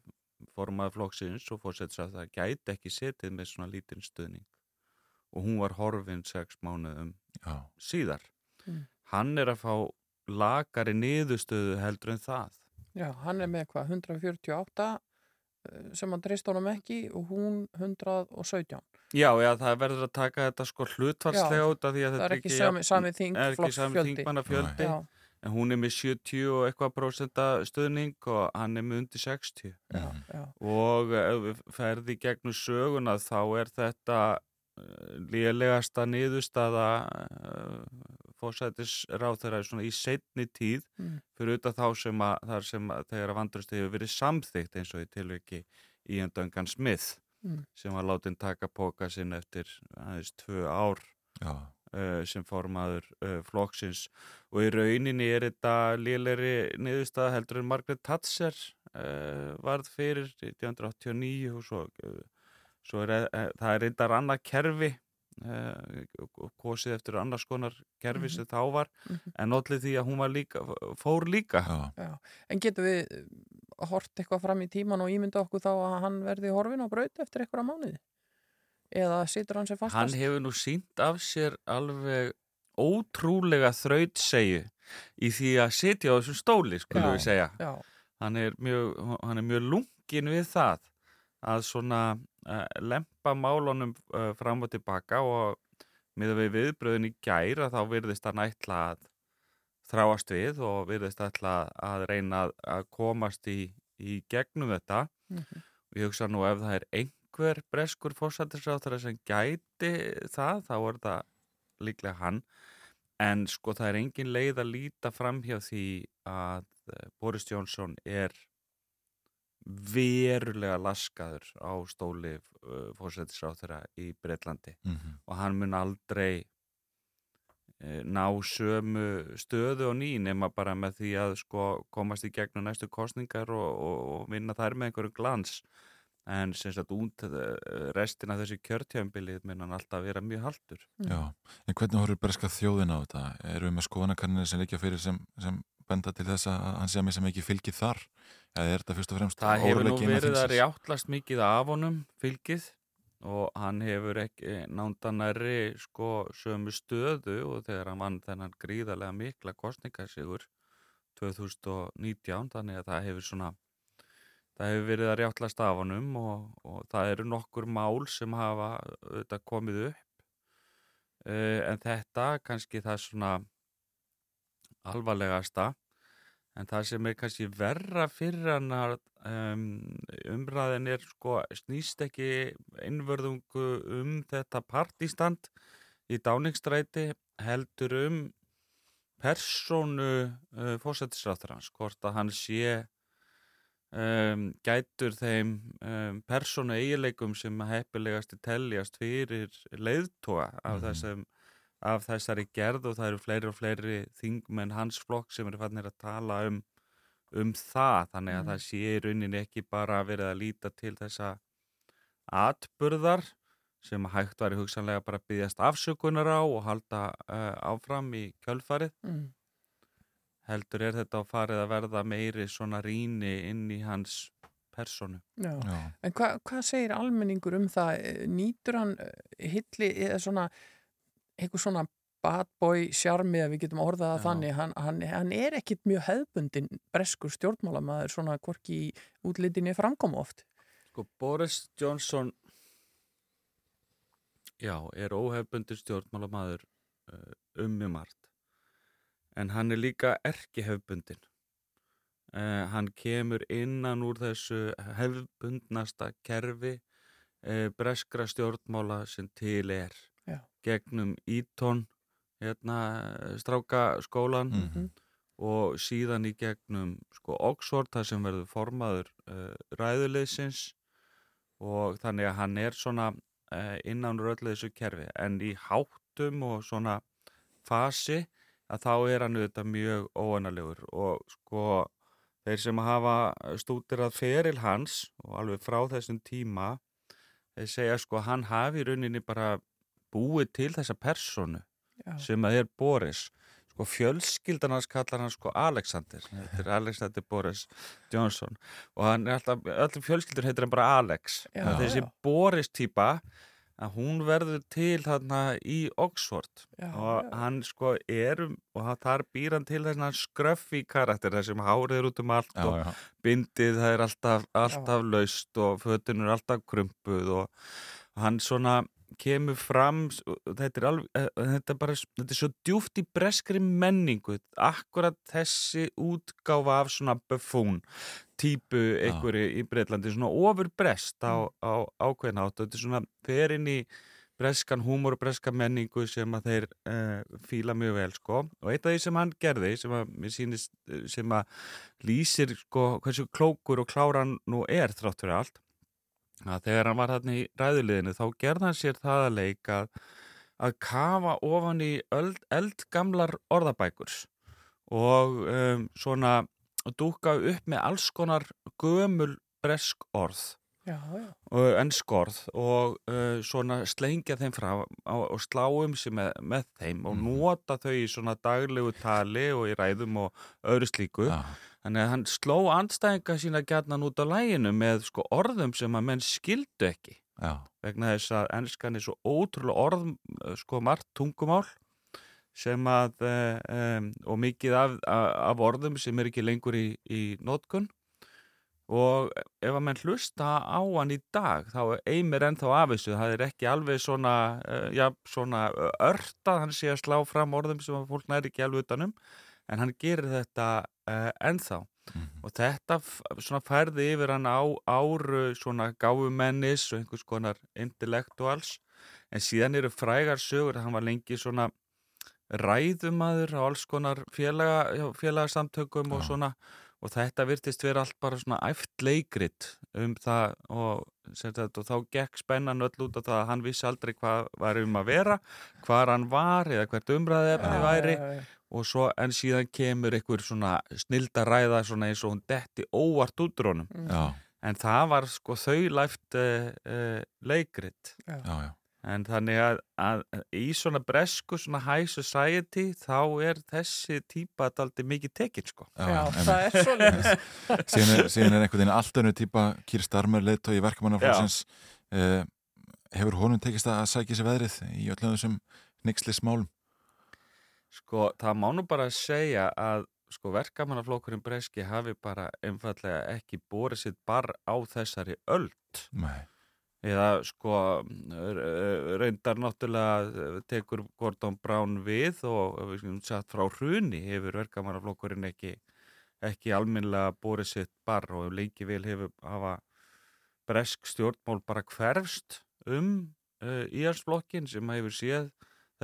formaður flokksins og fórsets að það gæti ekki setið með svona lítinn stuðning. Og hún var horfin sex mánuðum Já, síðar. Mm. hann er að fá lagari niðurstöðu heldur en það. Já, hann er með hvað, 148 eh, sem hann treyst honum ekki og hún 117. Já, já, það verður að taka þetta sko hlutvarslega út af því að þetta er ekki sami, sami er ekki sami þingmannafjöldi en hún er með 70 og eitthvað prósenta stuðning og hann er með undir 60 já, já. og ef við ferði gegnum söguna þá er þetta uh, lélegasta niðurstaða svona í setni tíð Mm. fyrir auðvitað þá sem að, þar sem að þegar að vandrust hefur verið samþygt eins og í tilviki Ian Duncan Smith Mm. sem var látin taka póka sinn eftir aðeins tvö ár já, uh, sem formaður uh, flokksins og í rauninni er þetta léleri niðurstaða heldur en Margaret Thatcher uh, varð fyrir 1989 og svo, uh, svo er uh, það er reyndar annað kerfi uh, kosið eftir annars konar kerfi sem þá var Mhm. en allir því að hún var líka, fór líka já. En getum við eh, hort eitthvað fram í tíman og ímynda okkur þá að hann verði horfin á braut eftir eitthvað mánuði? Eða situr hann sem fastast? hann hefur nú sínt af sér alveg ótrúlega þrautsegju í því að sitja á þessum stóli, skulum Já. við segja Já, hann er mjög, hann er mjög lungin við það að svona lempa málunum uh, fram og tilbaka og með við viðbröðin í gæra þá virðist hann ætla að þráast við og virðist ætla að reyna að, komast í, í gegnum þetta Mhm. og ég hugsa nú ef það er einhver breskur fórsættisráþara sem gæti það þá er það líklega hann en sko það er engin leið að líta fram hjá því að eh, Boris Johnson er verulega laskaður á stóli uh, fórsættisráþara í Breitlandi Mm og hann mun aldrei uh, ná sömu stöðu og ný nema bara með því að sko komast í gegnum næstu kostningar og, og, og vinna þær með einhverju glans en sem sagt út eh, restina af þessi kjörtjömbili mun hann alltaf vera mjög haldur Já, en hvernig horfur breska þjóðin á þetta? Erum við með skoðanakannir sem líka fyrir sem, sem benda til þess að hann sé að mér sem ekki fylgið þar? Eða er þetta fyrst og fremst Það hefur nú verið að rjáttlast mikið af honum fylgið og hann hefur ekki nándanæri sko sömu stöðu og þegar hann vann þennan gríðarlega mikla kostningasigur 2019 þannig að það hefur svona það hefur verið að rjáttlast af honum og, og það eru nokkur mál sem hafa auðvitað komið upp. Uh, en þetta kannski það svona alvarlegasta en það sem er kannski verra fyrir hann um, umræðin er sko snýst ekki einvörðungu um þetta partístand í dáningstræti heldur um persónu uh, fósættisráþarans hvort að hann sé um, gætur þeim um, persónu eigileikum sem heppilegasti teljast fyrir leiðtóa af, Mhm. þessum, af þessari gerð og það eru fleiri og fleiri þingmenn hans flokk sem eru fannir að tala um, um það þannig að Mhm. það sé í rauninni ekki bara verið að líta til þessa atburðar sem hægt var í hugsanlega bara að byggjast afsökunar á og halda uh, áfram í kjölfarið Mm. heldur er þetta á farið að verða meiri svona rýni inn í hans personu. Já. Já. En hva, hvað segir almenningur um það? Eh, Nýtur hann eh, hilli eða svona eitthvað svona bad boy sjarmi að við getum orðað Já. þannig hann, hann, hann er ekkit mjög hefðbundin breskur stjórnmálamaður svona hvorki í útlitinni framkom oft Sko Boris Johnson já, er óhefbundur stjórnmálamaður uh, um mjög margt en hann er líka erki hefbundin uh, hann kemur innan úr þessu hefbundnasta kerfi uh, breskra stjórnmála sem til er. Gegnum Eton hérna, strákaskólan Mhm. og síðan í gegnum sko, Oxford þar sem verður formaður uh, ræðuleysins og þannig að hann er svona uh, innan úr öllu þessu kerfi en í háttum og svona fasi að þá er hann auðvitað mjög óanalegur og sko þeir sem hafa stútirað feril hans og alveg frá þessum tíma þeir segja sko hann hafi í rauninni bara búið til þessa personu Já. sem að er Boris sko fjölskyldan hans kallar hann sko Alexander þetta er Alexander Boris Johnson og hann er alltaf, öllum fjölskyldur heitir hann bara Alex Já, þessi já. Boris típa að hún verður til þarna í Oxford Já, og já. hann sko er um- og hann- þar býr hann til þess að skröffi karakter þar sem hárið er út um allt Já, og já. bindið það er alltaf, alltaf laust og fötun er alltaf krumpuð og hann svona kemur fram þetta er, alveg, eh, þetta bara þetta er svo djúft í breskri menningu. Akkurat þessi útgáfa af svona buffón típu einhverju í Breitlandi svona ofur brest á, á ákveðin átt þetta er svona fer inn í breskan húmor og breska menningu sem að þeir uh, fíla mjög vel sko. Og eitt af því sem hann gerði sem að mér sýnist eh, sem að lýsir sko hversu klókur og klára hann nú er þrátt fyrir allt að þegar hann var þarna í ræðuliðinu þá gerði hann sér það að leik að, kafa ofan í eld, eldgamlar orðabækurs og um, svona dúka upp með alls konar gömul bresk orð Já, já. og ennsk orð og uh, svona slengja þeim frá og, og slá um sig með, með þeim og Mhm. nota þau í svona daglegu tali og í ræðum og öðru slíku Já. Þannig að hann sló andstæðinga sína gætnan út á læginu með sko orðum sem að menn skildu ekki. Já. vegna þess að ennskan er svo ótrúlega orð, eh, sko margt tungumál sem að, eh, um, og mikið af, af orðum sem er ekki lengur í, í nótkun og ef að menn hlusta á hann í dag þá eimir ennþá af þessu, það er ekki alveg svona, uh, já, svona örtað hann sé að slá fram orðum sem að fólk næri ekki alveg utanum en hann gerir þetta uh, ennþá Mhm. og þetta svona færði yfir hann á áru svona gáfumennis og einhvers konar intellektuals en síðan eru frægar sögur að hann var lengi svona ræðumadur á alls konar félaga, félagasamtökum og Já. svona og þetta virtist vera allt bara svona æft leikrit um það og, sem sagt, og þá gekk spennan öll út af það að hann vissi aldrei hvað var um að vera hvar hann var eða hvert umræði efni væri. Og svo en síðan kemur einhver svona snilda ræða svona eins og hún detti óvart út úr honum Já. en það var sko þau læft uh, uh, leikrit Já. Já. en þannig að, að í svona bresku svona high society þá er þessi típa daldi mikið tekin sko Já, einmitt. það er svo *laughs* síðan er, síðan er einhvern veginn allt önnu típa Kýr Starmer leiðtói í verkamannaflóksins uh, hefur honum tekist að sækja sér veðrið í öllum þessum nixlis málum Sko, það má nú bara segja að sko, verkamannaflokkurinn breski hafi bara einfallega ekki borið sitt bar á þessari öld Nei. eða sko reyndar náttúrulega eh, tekur Gordon Brown við og við skulum satt frá hruni hefur verkamannaflokkurinn ekki ekki alminlega borið sitt bar og lengi vel hefur hafa bresk stjórnmál bara hverfst um uh, íhalsflokkin sem hefur séð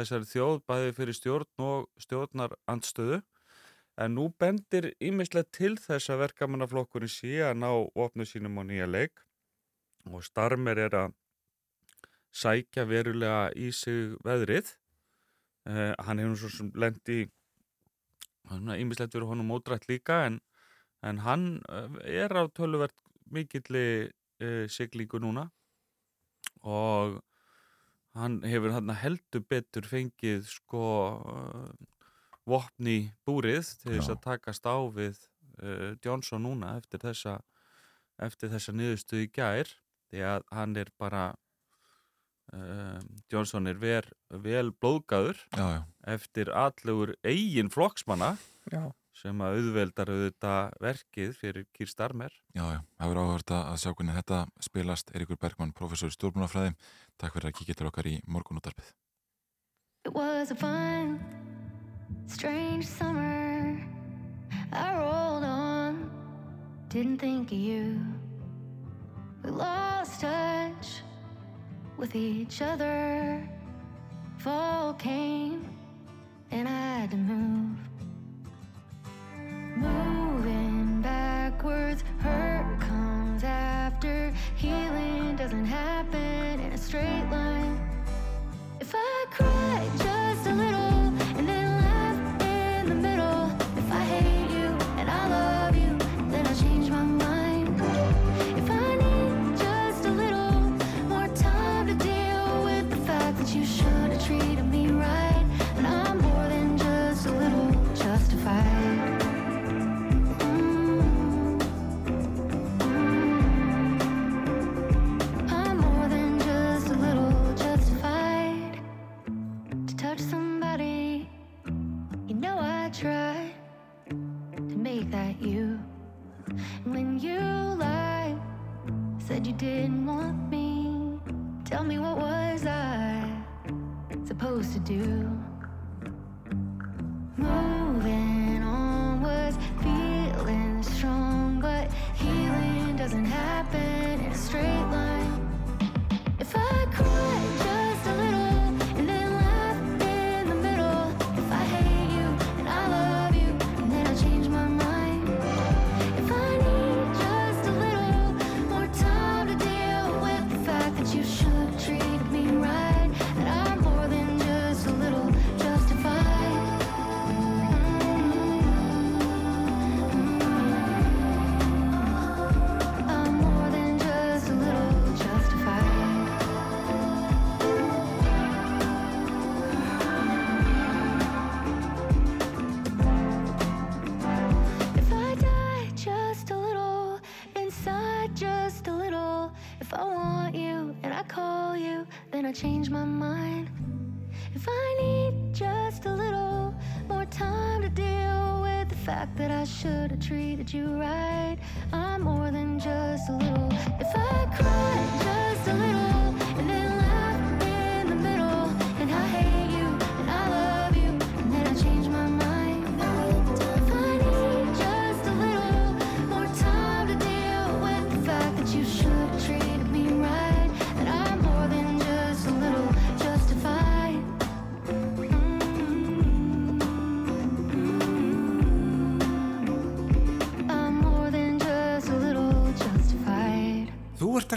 þessari þjóð bæði fyrir stjórn og stjórnar andstöðu en nú bendir ímislega til þess að verkamannaflokkurinn sé að ná opnu sínum á nýja leik og Starmer er að sækja verulega í sig veðrið. Uh, hann hefur svo sem lendi ímislegt verið honum mótrætt líka en, en hann uh, er á töluvert mikilli uh, siglingu núna. Og hann hefur hann heldur betur fengið sko uh, vopni búrið til þess að takast á við uh, Johnson núna eftir þessa eftir þessa niðurstuð í gær því að hann er bara uh, Johnson er ver, vel blóðgæður eftir allugur eigin flokksmanna Já, sem að auðveldar auðvitað verkið fyrir Kýr Starmer já, já. Það verður áhört að sjá hvernig þetta spilast. Eiríkur Bergmann, professor í stjórnbúnafræði. Takk fyrir að kíkja til okkar í morgunútarpið. It was a fun, strange summer. I rolled on, didn't think of you. We lost touch with each other. Fall came, and I had to move. Moving backwards, hurt comes after. Healing doesn't happen in a straight line.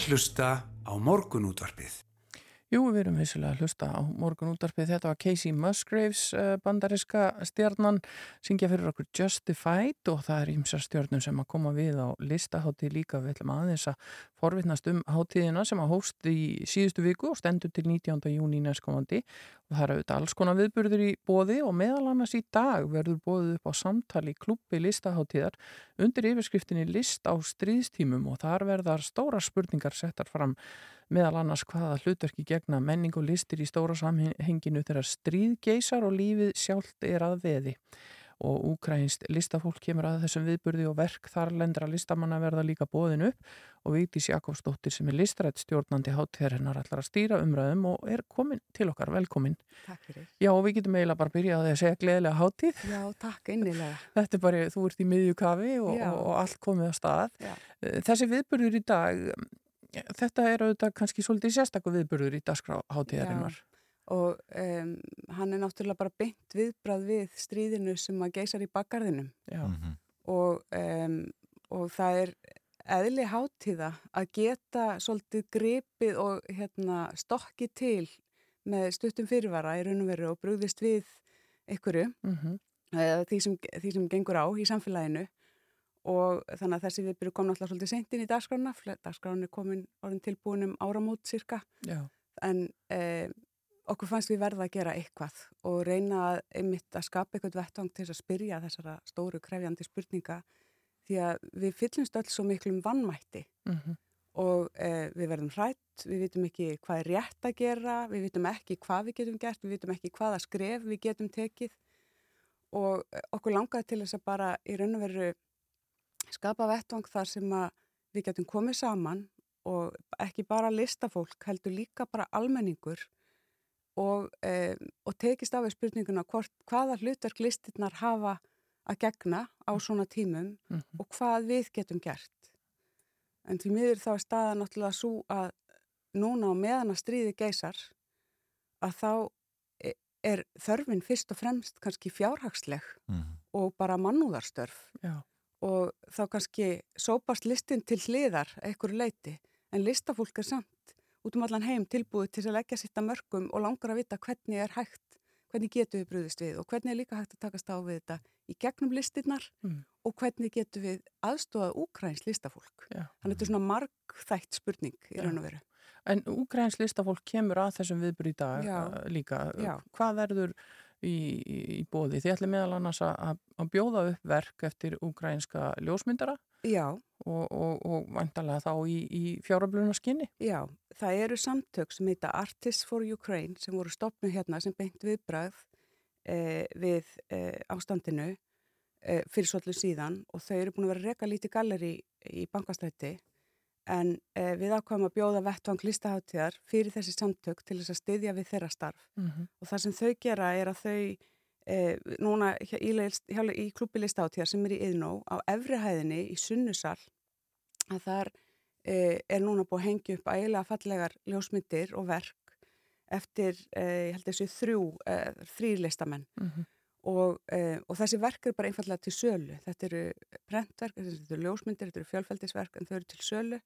Að hlusta á morgunútvarpið. Jú, við erum vissulega að hlusta á morgun útarpið. Þetta var Casey Musgraves, uh, bandariska stjarnan, syngja fyrir okkur Justified og það er ímsar stjörnum sem að koma við á listahátti líka. Við ætlum aðeins að forvitnast um háttíðina sem að hóst í síðustu viku og stendur til 19. júni næstkomandi og það eru auðvitað alls konar viðburður í bóði og meðal annars í dag verður bóðið upp á samtali klubbi listaháttíðar undir yfirskriftinni list á stríðstímum og þar verðar stóra spurningar settar fram meðal annars hvaða hlutverki gegna menning og listir í stóra samhenginu þegar stríð geysar og lífið sjálft er að veði. Og úkrænst listafólk kemur að þessum viðburði og verk þarlendra listamanna verða líka bóðin upp og Vigdís Jakobsdóttir sem er listrætt stjórnandi hátþérinnar allar að stýra umræðum og er komin til okkar, velkomin. Takk fyrir. Já, og við getum eiginlega bara byrjað á því að segja gleðilega háttíð. Já, takk innilega. *laughs* Þetta er bara, þú ert í miðju kafi og, og, og allt komið á stað. Já. Þessi viðburður í dag, þetta er auðvitað kannski svolítið sérstakku viðburður í dagskráháttíðarinnar. Og um, hann er náttúrulega bara beint viðbrað við stríðinu sem að geysar í bakgarðinum Já. Mhm. og, um, og það er eðli hátíða að geta svolítið gripið og hérna, stokki til með stuttum fyrirvara í raun og veru og brugðist við einhverju, Mm eða því sem, því sem gengur á í samfélaginu og þannig að þessi viðbyrju kom náttúrulega svolítið seint inn í dagskrána, dagskrána er komin orðin tilbúin um áramót cirka Já. en e, okkur fannst við verða að gera eitthvað og reyna að, einmitt að skapa eitthvað vettvang til þess að spyrja þessara stóru krefjandi spurninga því að við fyllumst öll svo miklum vannmætti Mhm. og eh, við verðum hrætt, við vitum ekki hvað er rétt að gera, við vitum ekki hvað við getum gert, við vitum ekki hvaða skref við getum tekið og eh, okkur langaði til þess að bara í raun og veru skapa vettvang þar sem við getum komið saman og ekki bara listafólk, heldur líka bara almenningur og, eh, og tekist af við spurninguna hvort, hvaða hlutverk listirnar hafa að gegna á svona tímum Mhm. og hvað við getum gert. En því miður þá er staða náttúrulega svo að núna á meðan að stríði geysar að þá e- er þörfin fyrst og fremst kannski fjárhagsleg Mhm. og bara mannúðarstörf Já. Og þá kannski sópast listin til hliðar einhverju leiti en listafólk er samt út um allan heim tilbúið til að leggja sitt að mörgum og langar að vita hvernig er hægt, hvernig getum við brúðist við og hvernig er líka hægt að takast á við þetta í gegnum listinnar Mm. og hvernig getum við aðstofað úkræns listafólk. Já. Þannig að þetta er svona margþætt spurning í raun og veru. En úgræns listafólk kemur að þessum viðbúr í dag Já. uh, líka. Já. Hvað verður í, í, í bóði? Þið ætlum meðal annars að, að bjóða upp verk eftir úgrænska ljósmyndara Já, og, og, og vantarlega þá í, í fjáröfluna skinni. Já, það eru samtök sem heita Artists for Ukraine sem voru stopnum hérna sem beint viðbrað eh, við eh, ástandinu eh, fyrir svolítið síðan og þau eru búin að vera reka lítið galleri í bankastrætti en eh, við ákvæmum að bjóða vettvang listaháttíðar fyrir þessi samtök til þess að styðja við þeirra starf Mm -hmm. og það sem þau gera er að þau eh, núna hjá, í, í klubbi listaháttíðar sem er í Yðnó á efrihæðinni í Sunnusal að þar eh, er núna búið að hengja upp ægilega fallegar ljósmyndir og verk eftir, eh, ég held þessu þrjú, eh, þrýr listamenn Mhm. Og, eh, og þessi verk eru bara einfallega til sölu. Þetta eru prentverk, þetta eru ljósmyndir, þetta eru fjölfældisverk en þau eru til sölu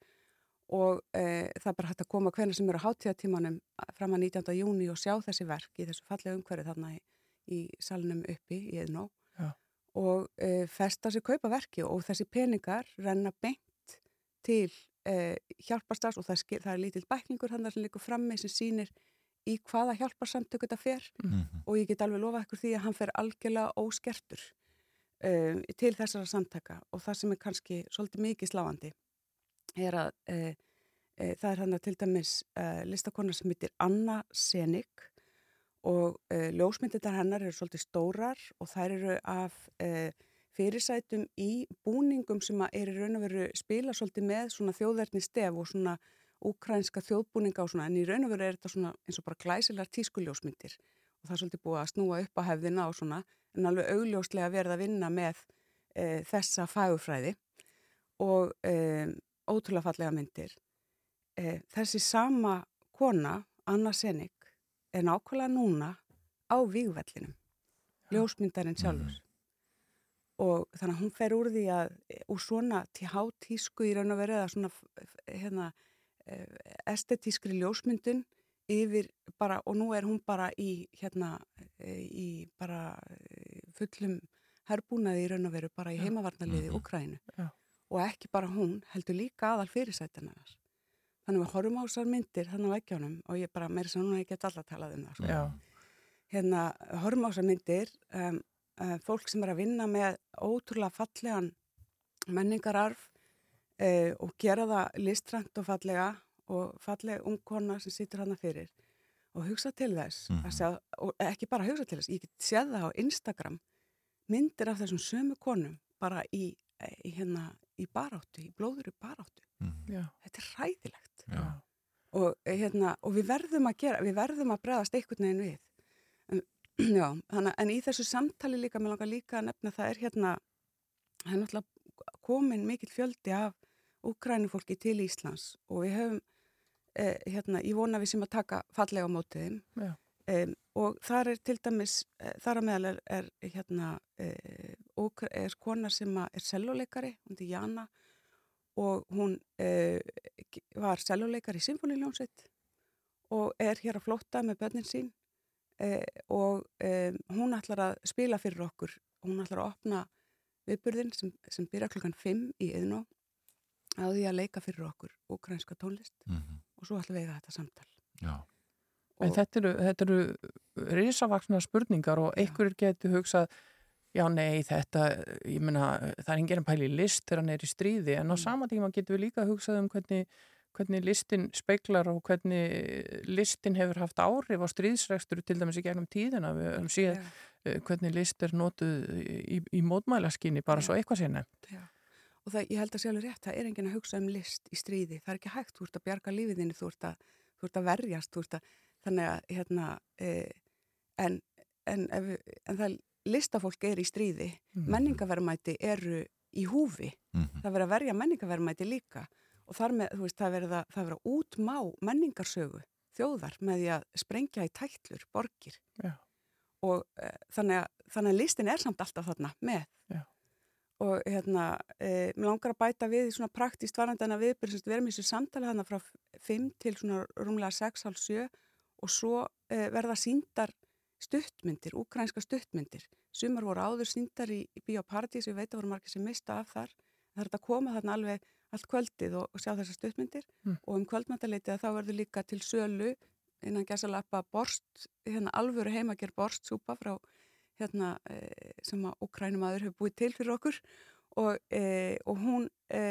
og eh, það er bara hægt að koma hvernig sem eru á hátíðatímanum fram að 19. júni og sjá þessi verk í þessu fallega umhverfi þarna í, í salnum uppi í Eðnó Já. og eh, festa sér kaupa verki og þessi peningar renna beint til hjálparstars og það, skil, það er lítill bæklingur hann sem líkur frammi sem sýnir í hvaða hjálparsamtök þetta fer Mhm. og ég get alveg lofa ykkur því að hann fer algjörlega óskertur um, til þessara samtaka og það sem er kannski svolítið mikið sláandi er að uh, uh, það er hann að til dæmis uh, listakona sem heitir Anna Senik og uh, ljósmyndirnar hennar eru svolítið stórar og þær eru af uh, fyrirsætum í búningum sem að er í raun og veru spila svolítið með svona þjóðverðni stef og svona úkrænska þjóðbúninga og svona en í raun og veru er þetta svona eins og bara glæsilegar tískuljósmyndir og það er svolítið búið að snúa upp á hefðina og svona en alveg augljóslega verið að vinna með e, þessa fægufræði og e, ótrúlega fallega myndir. E, þessi sama kona, Anna Senik, er nákvæmlega núna á vígvellinum, ljósmyndarinn sjálfur. Og þannig að hún fer úr því að úr svona til hátísku í raun og verið að svona hérna, estetískri ljósmyndun yfir bara, og nú er hún bara í hérna, eh, í bara eh, fullum herbúnaði í raun og veru bara í heimavarnaliði. Úkrænu Já. og ekki bara hún, heldur líka aðal fyrirsættinar þannig að við horfum á þessar myndir þannig að veggjónum og ég bara meira sem núna ég get alltaf talað um það sko. Hérna, horfum á þessar myndir um, uh, fólk sem er að vinna með ótrúlega fallegan menningararf uh, og gera það listrænt og fallega og falleg ungkona sem situr hana fyrir og hugsa til þess Mhm. að sjá, og ekki bara hugsa til þess, ég get séð það á Instagram myndir af þessum sömu konum bara í, í hérna í baráttu, í blóður í baráttu Mhm. Já. þetta er hræðilegt Já. og, eh, hérna, og við verðum að gera, við verðum að bregðast einhvern veginn við en, *clears throat* já, hana, en í þessu samtali líka, mér langar líka að nefna það er hérna, það er náttúrulega komin mikill fjöldi af úkrænufólki til Íslands og við höfum eh, hérna, ég vona við sem að taka fallega á mótið þeim. Já. um, og þar er til dæmis eh, þar að meðal er, er hérna eh, er kona sem er seljuleikari, hún er Jana og hún eh, var seljuleikari í Sinfoníljónsveit og er hér að flótta með börnin sín eh, og eh, hún ætlar að spila fyrir okkur. Hún ætlar að opna viðburðin sem, sem byrja klukkan 5 í yðnó á því að leika fyrir okkur ukrainska tónlist Mhm. og svo ætlum við að eiga þetta samtal Já. En þetta eru, þetta eru risavaksna spurningar og einhverjir getur hugsað já nei þetta, ég meina það er enginn að pæli list þegar hann er í stríði en á Mm. sama tíma getur við líka hugsað um hvernig, hvernig listin speiklar og hvernig listin hefur haft áhrif á stríðsrekstur til dæmis í gegnum tíðina við höfum séð Já. eh, hvernig list er notuð í, í mótmælaskinni bara svo eitthvað sé nefnt. Og það, ég held að alveg rétt, það er enginn að hugsa um list í stríði, það er ekki hægt, þú ert að bjarga lífiðinni, þú ert að, þú ert að verjast, þú ert að, þannig að, hérna, e, en, en, ef, en það listafólk er í stríði, Mhm. menningaverðmæti eru í húfi, Mhm. það verður að verja menningaverðmæti líka og þar með, þú veist, það verður að, það verður að útmá menningarsögu þjóðar með því að sprengja í tætlur, borgir Já. og e, þannig, að, þannig að listin er samt alltaf þarna með Já. Og hérna, e, mér langar að bæta við svona praktíst varandana viðbyrð, við erum í þessu samtali þarna frá 5 til svona rúmlega 6, halv 7 og svo e, verða síndar stuttmyndir, úkrænska stuttmyndir. Sumar voru áður síndar í, í Bíóparadís, við veit að voru margir sem mista af þar. Það er að koma þarna alveg allt kvöldið og, og sjá þessar stuttmyndir. Mm. og um kvöldmættaleitið þá verður líka til sölu innan gæsalappa borst, hérna alvöru heimager borstsúpa frá hérna e, sem að Ukrænumadur hefur búið til fyrir okkur og, e, og hún e,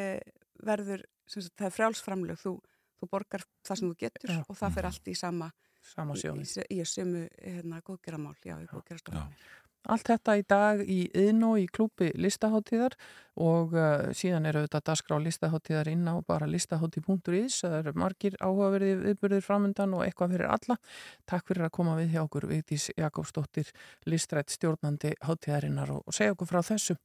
verður, sem sagt, það er frjálsframlög þú, þú borgar það sem þú getur Já. og það fer allt í sama Sama í, í, í sömu hérna, góðgeramál, já, í góðgerastofnum Allt þetta í dag í Yðnó í klúpi listaháttíðar og uh, síðan eru þetta dagskrá listaháttíðar inn á bara listahátti.is það eru margir áhugaverði viðburðir framundan og eitthvað fyrir alla. Takk fyrir að koma við hjá okkur Vigdís Jakobsdóttir listrætt stjórnandi háttíðarinnar og, og segja okkur frá þessu.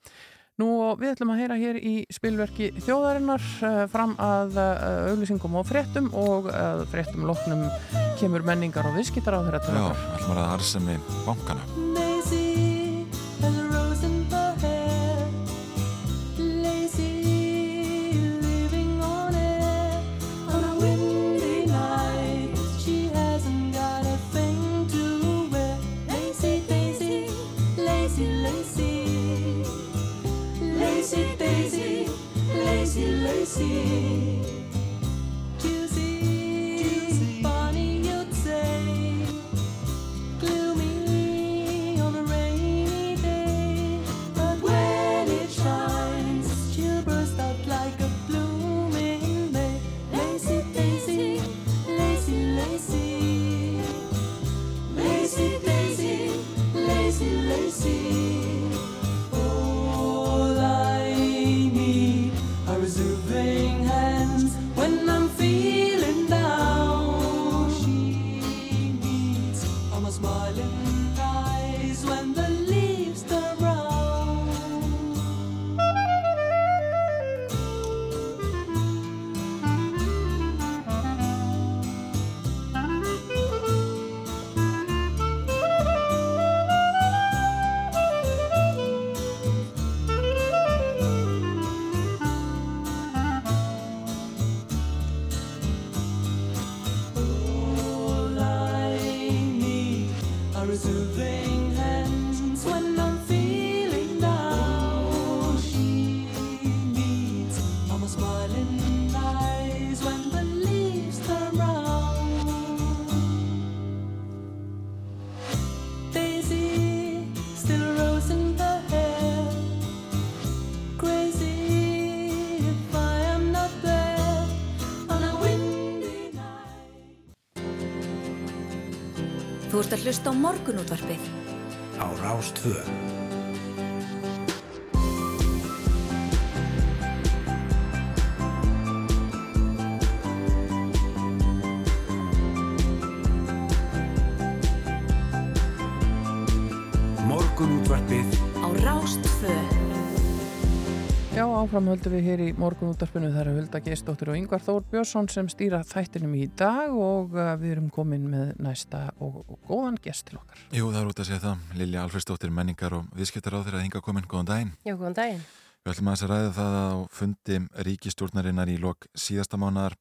Nú og við ætlum að heyra hér í spilverki þjóðarinnar uh, fram að uh, auglýsingum og fréttum og uh, fréttum loknum kemur menningar og viðskiptar á þeirra til Já, ætlum að arsemi bankana. see. Hlusta á morgunútvarpið á Rástvö. Áfram höldum við hér í morgunúttarpinu þar er Hulda Geistóttir og Yngvar Þór Björnsson sem stýra þættinum í dag og uh, við erum komin með næsta og, og góðan gest til okkar. Jú, það er út að segja það. Lilja Alfredsdóttir, menningar og viðskiptar á þeirra að hinga komin. Góðan daginn. Já, góðan daginn. Við ætlum að þess að ræða það að á fundi ríkistjórnarinnar í lok síðasta mánar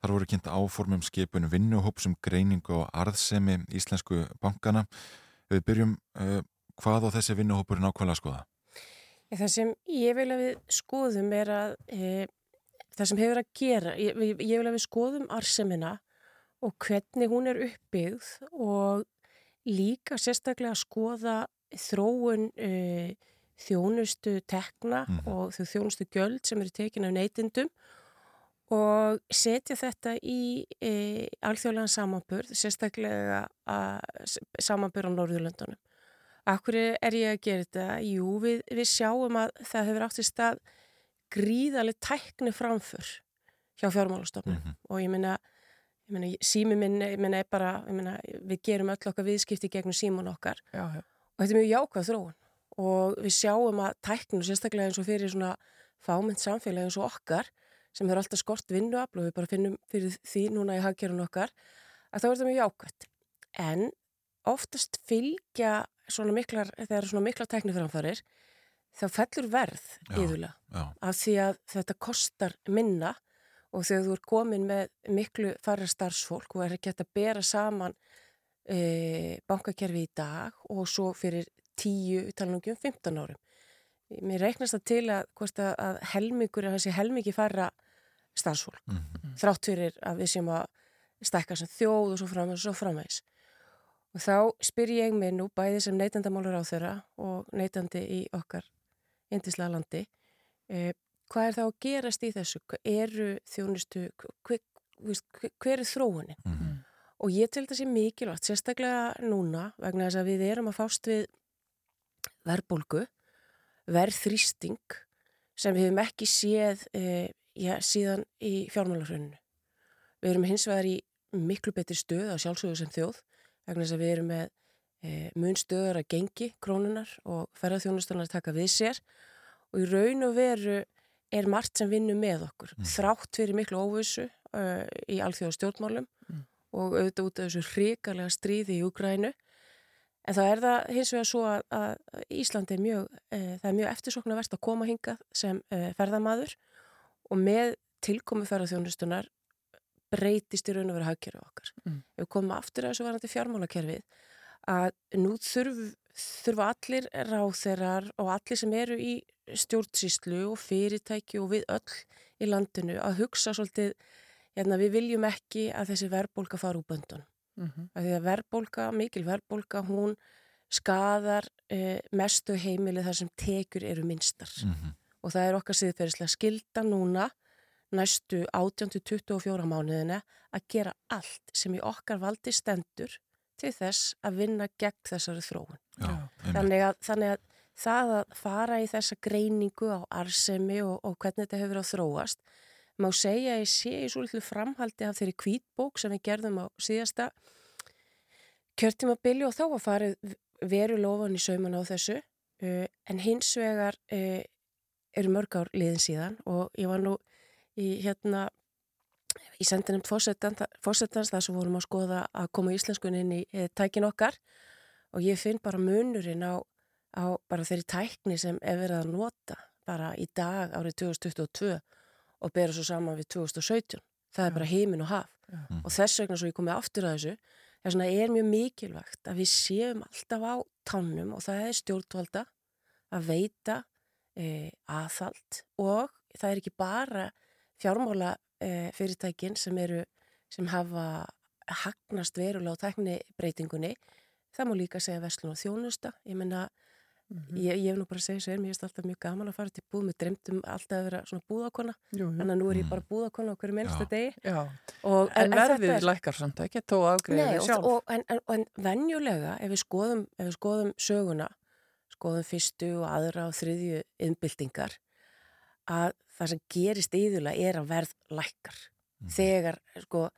þar voru kynnt áformum skipun vinnuhópsum greiningu og arðsemi íslensku bankana. Við byrjum uh, hvað á þessi vinnuhópur nákvæmlega að skoða? Það sem ég vil að við skoðum er að e, það sem hefur að gera, ég, ég vil að við skoðum arsemina og hvernig hún er uppbyggð og líka sérstaklega að skoða þróun uh, þjónustu tekna Mhm. og þjónustu gjöld sem eru tekin af neytindum og setja þetta í e, alþjóðlegan samanburð, sérstaklega samanburð á Norðurlöndunum. Akkur er ég að gera þetta? Jú, við, við sjáum að það hefur átt í stað gríðaleg tækni framför hjá fjármálastofnum Mhm. og ég meina, ég meina sími minn ég meina, er bara, ég meina, við gerum öll okkar viðskipti gegnum símun okkar Já, já. og þetta er mjög jákvæð þróun og við sjáum að tækninu sérstaklega eins og fyrir svona fámynd samfélagi eins og okkar sem er alltaf skort vinnuafl og við bara finnum fyrir því núna í hagkerun okkar að er þetta mjög jákvætt en oftast fylgja svona miklar, þegar svona miklar tækniframfærir þá fellur verð já. af því að þetta kostar minna og þegar þú er komin með miklu færra starfsfólk og er ekki hægt að bera saman e, bankakerfi í dag og svo fyrir 10, talanum 15 árum. Mér reiknast það til að, að, að helmingur, að þessi helmingi færra starfsfólk, Mhm. þrátt fyrir að við séum að stekka sem þjóð og svo framvegis og svo framvegis. Og þá spyr ég mig nú bæði sem neytandamálur á þeirra og neytandi í okkar indislega landi, eh, hvað er þá að gerast í þessu? Hvað Eru þjónustu, hver, hver, er þróunin? Mhm. Og ég til þessi mikilvægt, sérstaklega núna, vegna þess að við erum að fást við verðbólgu, verðþrýsting sem við hefum ekki séð e, já, síðan í fjármálarhruninu. Við erum hins vegar í miklu betri stöð á sjálfsögur sem þjóð, vegna þess að við erum með e, mun stöður að gengi krónunar og ferðarþjónustunar að taka við sér og í raun og veru er margt sem vinnur með okkur, Mm. þrátt fyrir miklu óvissu uh, í alþjóða stjórnmálum og auðvitað út af þessu hrikalega stríði í Úgrænu. En það er það hins vegar svo að, að Íslandi er mjög, e, það er mjög eftirsoknavert að koma hingað sem e, ferðamaður og með tilkomi ferðarþjónustunar breytist í raun og veru hagkerfi okkar. Mm. Ef við komum aftur að þessu varandi fjármálakerfið að nú þurf, þurfa allir ráþerar og allir sem eru í stjórnsýslu og fyrirtæki og við öll í landinu að hugsa svolítið hérna, við viljum ekki að þessi verðbólka fara úr böndun. Mhm. Af því að verðbólka, mikil verðbólka, hún skadar eh, mestu heimili þar sem tekjur eru minnstar. Mhm. Og það er okkar siðferðislega skilda núna næstu 18-24 mánuðina að gera allt sem í okkar valdi stendur til þess að vinna gegn þessari þróun. Já. Þannig að, þannig að það að fara í þessa greiningu á arsemi og, og hvernig þetta hefur að þróast má segja að ég sé í svo litlu framhaldi af þeirri kvítbók sem við gerðum á síðasta kjörtímabili og þá var farið veru lofan í sauman á þessu uh, en hins vegar uh, eru mörg ár liðin síðan og ég var nú í hérna í sendinemt fósettans þar sem vorum að skoða að koma íslenskunni inn í e, tækin okkar og ég finn bara munurinn á, á bara þeirri tækni sem er verið að nota bara í dag árið 2022 og bera svo saman við 2017. Það er bara heimin og haf Já. og þess vegna svo ég komið aftur að þessu þess vegna er mjög mikilvægt að við séum alltaf á tánum og það er stjórnvalda að veita e, aðhald og það er ekki bara fjármála e, fyrirtækin sem eru sem hafa hagnast verulega á teknibreitingunni það má líka segja verslun og þjónusta ég menna, Mhm. ég, ég hef nú bara segja sér mér finnst alltaf mjög gaman að fara til búð mér dreymt um alltaf að vera svona búðakona þannig að nú er ég Mm. bara búðakona okkur minnsta Já. degi Já. og, En þetta verðið er- lækkar samt ekki, við og, sjálf. og, en, en, en venjulega ef við skoðum, ef við skoðum söguna skoðum fyrstu og aðra og þriðju innbyltingar að það sem gerist yðurlega er að verð lækkar Mhm. þegar, sko,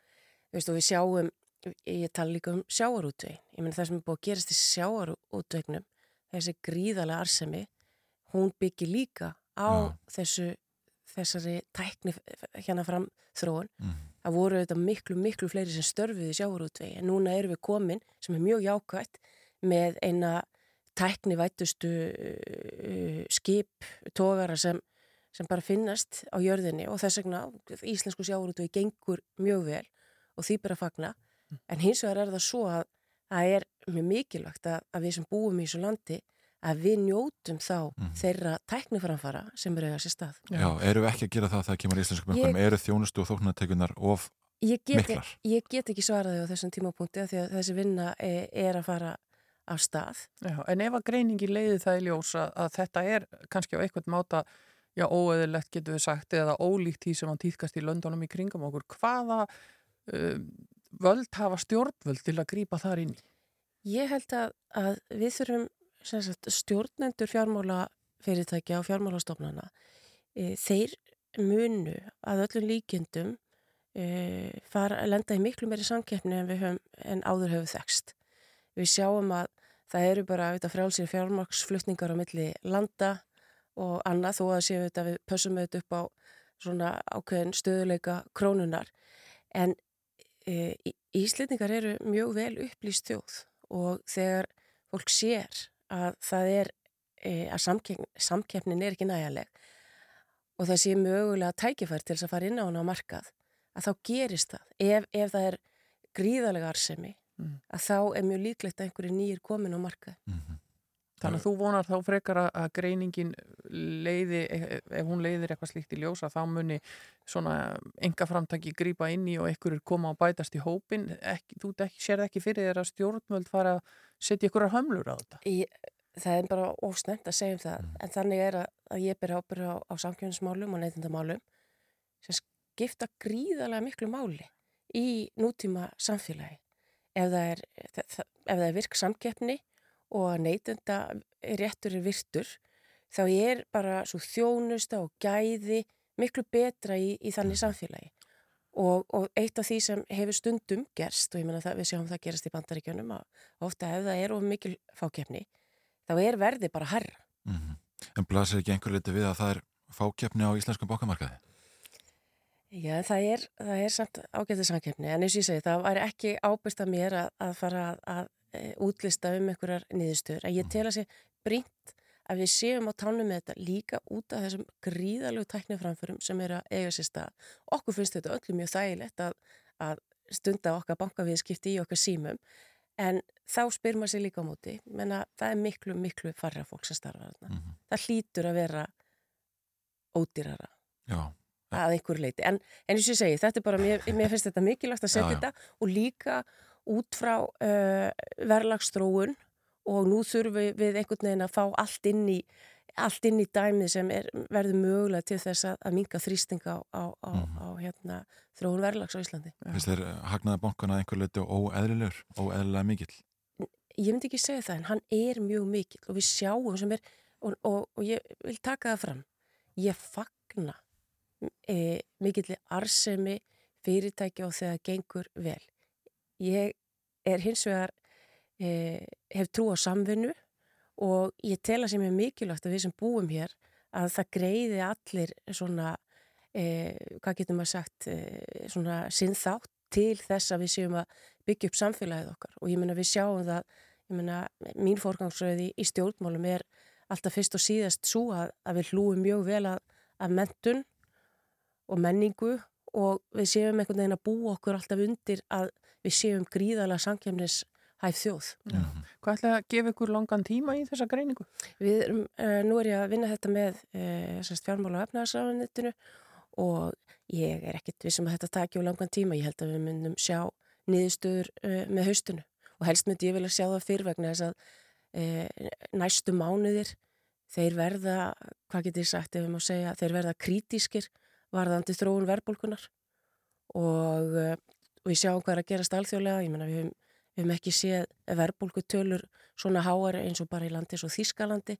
veistu, við sjáum ég tala líka um sjáarútvegin ég menn það sem er búið að gerast í sjáarútvegnum þessi gríðalega arsemi hún byggir líka á Já. þessu þessari tækni hérna fram þróun Mhm. það voru þetta miklu, miklu fleiri sem störfuði í sjávarútvegi en núna erum við komin sem er mjög jákvætt með eina tæknivætustu uh, skip, tógara sem, sem bara finnast á jörðinni og þess vegna íslensku sjávarútvegi gengur mjög vel og því bara fagna en hins vegar er það svo að það er mjög mikilvægt að, að við sem búum í þessu landi að við njótum þá Mhm. þeirra tækniframfara sem eru eiga sér stað. Já, eru við ekki að gera það þegar kemur í íslensku bönkunum, eru þjónustu og þóknartekunar of Ég get, miklar? ég get ekki svaraði á þessum tímapunkti af því að þessi vinna er, er að fara af stað. Já, en ef að greiningi leiði það í ljós að, að þetta er kannski á eitthvað máta já, óeðilegt getur við sagt eða ólíkt því sem hann týðkast í löndunum í kringum okkur, hvaða um, völd hafa stjórnvöld til að grípa þar inn? Ég held að, að við þurfum sagt, stjórnendur fjármála fyrirtækja og fjármálastofnana e, þeir munu að öllum líkjendum e, fara að lenda í miklu meiri samkeppni en, höfum, en áður hefur þekst. Við sjáum að það eru bara frálsir fjármaksflutningar á milli landa og annað þó að séu þetta við pössum auðvitað upp á svona ákveðin stöðuleika krónunar en e, Íslendingar eru mjög vel upplýst þjóð og þegar fólk sér að það er e, að samkeppnin, samkeppnin er ekki næjanleg og það sé mögulega tækifær til þess að fara inn á hana á markað að þá gerist það. Ef, ef það er gríðalega arsemi Mm. að þá er mjög líklegt að einhverju nýjir komin á markað Þannig að þú vonar þá frekar að- að greiningin leiði, ef ef hún leiðir eitthvað slíkt í ljósa, þá muni svona enga framtaki grípa inn í og einhverjur koma og bætast í hópin. Ekki, þú sér ekki fyrir þér að stjórnvöld fara að setja einhverjar hömlur á þetta. Í, það er bara ósnend að segja um það en þannig er að, að ég ber ábyrð á, á samkjöfnismálum og neytindamálum sem skipta gríðarlega miklu máli í nútíma samfélagi ef það er, það, það- ef það er virk samkeppni og að neytinda réttur er virtur þá er bara svo þjónusta og gæði miklu betra í, í þannig samfélagi og, og eitt af því sem hefur stundum gerst og ég menna við sjáum það gerast í bandaríkjunum að ofta ef það er of mikil fákeppni þá er verði bara herra. Mhm. En blasir ekki einhver liti við að það er fákeppni á íslenskum bókamarkaði? Já, það er, það er samt ágætið samkeppni en eins og ég segi, það væri ekki ábyrst að mér að, að fara að, að útlista um einhverjar niðurstöður. Að ég tel að sé brínt að við séum á tánum með þetta líka út af þessum gríðalegu tækniframförum sem eru að eiga sér stað. Okkur finnst þetta öllum mjög þægilegt að, að stunda okkar bankaviðskipti í okkar símum en þá spyr maður sér líka á móti menna það er miklu, miklu farra fólk sem starfa þarna. Mhm. Það hlýtur að vera ódýrara Já, að einhverju leiti. En, en eins og ég segi, þetta er bara, mér, mér finnst þetta mikilvægt að setja þetta og líka út frá uh, verðlagstróun og nú þurfum við einhvern veginn að fá allt inn í, allt inn í dæmið sem er, verður mögulega til þess að, að minga þrýstinga á, á, á, Mhm. á hérna, þróun verðlags á Íslandi. finnst þér eh, hagnaði bankana að einhver liti óeðlilegur, óeðlilega mikill? Ég myndi ekki segja það en hann er mjög mikill og við sjáum sem er, og, og, og ég vil taka það fram, ég fagna e, mikilli arsemi fyrirtækja og þegar gengur vel. Ég er hins vegar, e, hef trú á samvinnu og ég tel að sem er mikilvægt að við sem búum hér að það greiði allir svona, e, hvað getur maður sagt, e, svona sinnþátt til þess að við séum að byggja upp samfélagið okkar. Og ég meina við sjáum það, ég meina mín fórgangsröði í stjórnmálum er alltaf fyrst og síðast svo að, að við hlúum mjög vel að, að mentun og menningu og við séum einhvern veginn að búa okkur alltaf undir að við séum gríðalega samkjöfnishæf þjóð. Hvað ætlaði að gefa ykkur langan tíma í þessa greiningu? Við erum, uh, nú er ég að vinna þetta með uh, fjármála og efnaðarsrafanitinu og ég er ekkit vissum að þetta taki á langan tíma. Ég held að við myndum sjá niðurstöður uh, með haustinu og helst myndi ég vilja sjá það fyrr vegna þess að uh, næstu mánuðir þeir verða, hvað getur ég sagt ef við má segja, þeir verða krítískir varðandi þróun verðbólkunar og uh, við sjáum hvað er að gerast alþjóðlega, ég menna við höfum Við hefum ekki séð verðbólkutölur svona háar eins og bara í landi og Þískalandi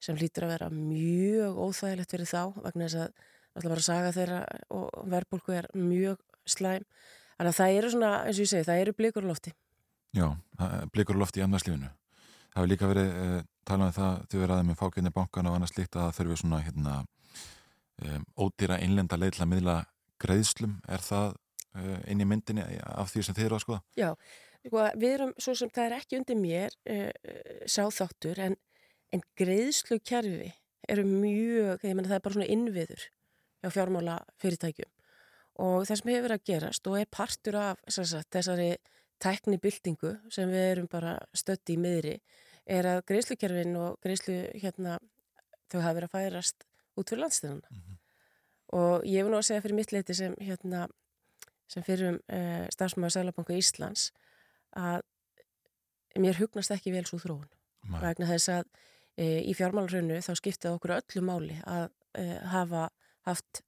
sem lítur að vera mjög óþægilegt fyrir þá vegna þess að alltaf bara saga þeirra og verðbólku er mjög slæm. Þannig að það eru svona, eins og ég segi, það eru blikur á lofti. Já, það er blikur á lofti í annarslífinu. Það hefur líka verið uh, talað um það þegar við ræðum með fákjörni bankana og annars líkt að það þurfi svona hérna, um, ódýra innlenda leið til að miðla greiðslum. Er það inn í myndinni af því sem þið eru að skoða? Já, sko, við erum svo sem það er ekki undir mér uh, sáþáttur en, en greiðslu kerfi eru mjög, ég menna það er bara svona innviður hjá fjármála fyrirtækjum og það sem hefur verið að gerast og er partur af sagt, þessari tæknibildingu sem við erum bara stötti í miðri er að greiðslukerfin og greiðslu hérna þau hafa verið að færast út fyrir landstæðuna og ég vil nú að segja fyrir mitt leiti sem hérna sem fyrir um uh, starfsmæður Sælabanka Íslands að mér hugnast ekki vel svo þróun Nei. vegna þess að uh, í fjármálarhraunu þá skiptið okkur öllu máli að uh, hafa haft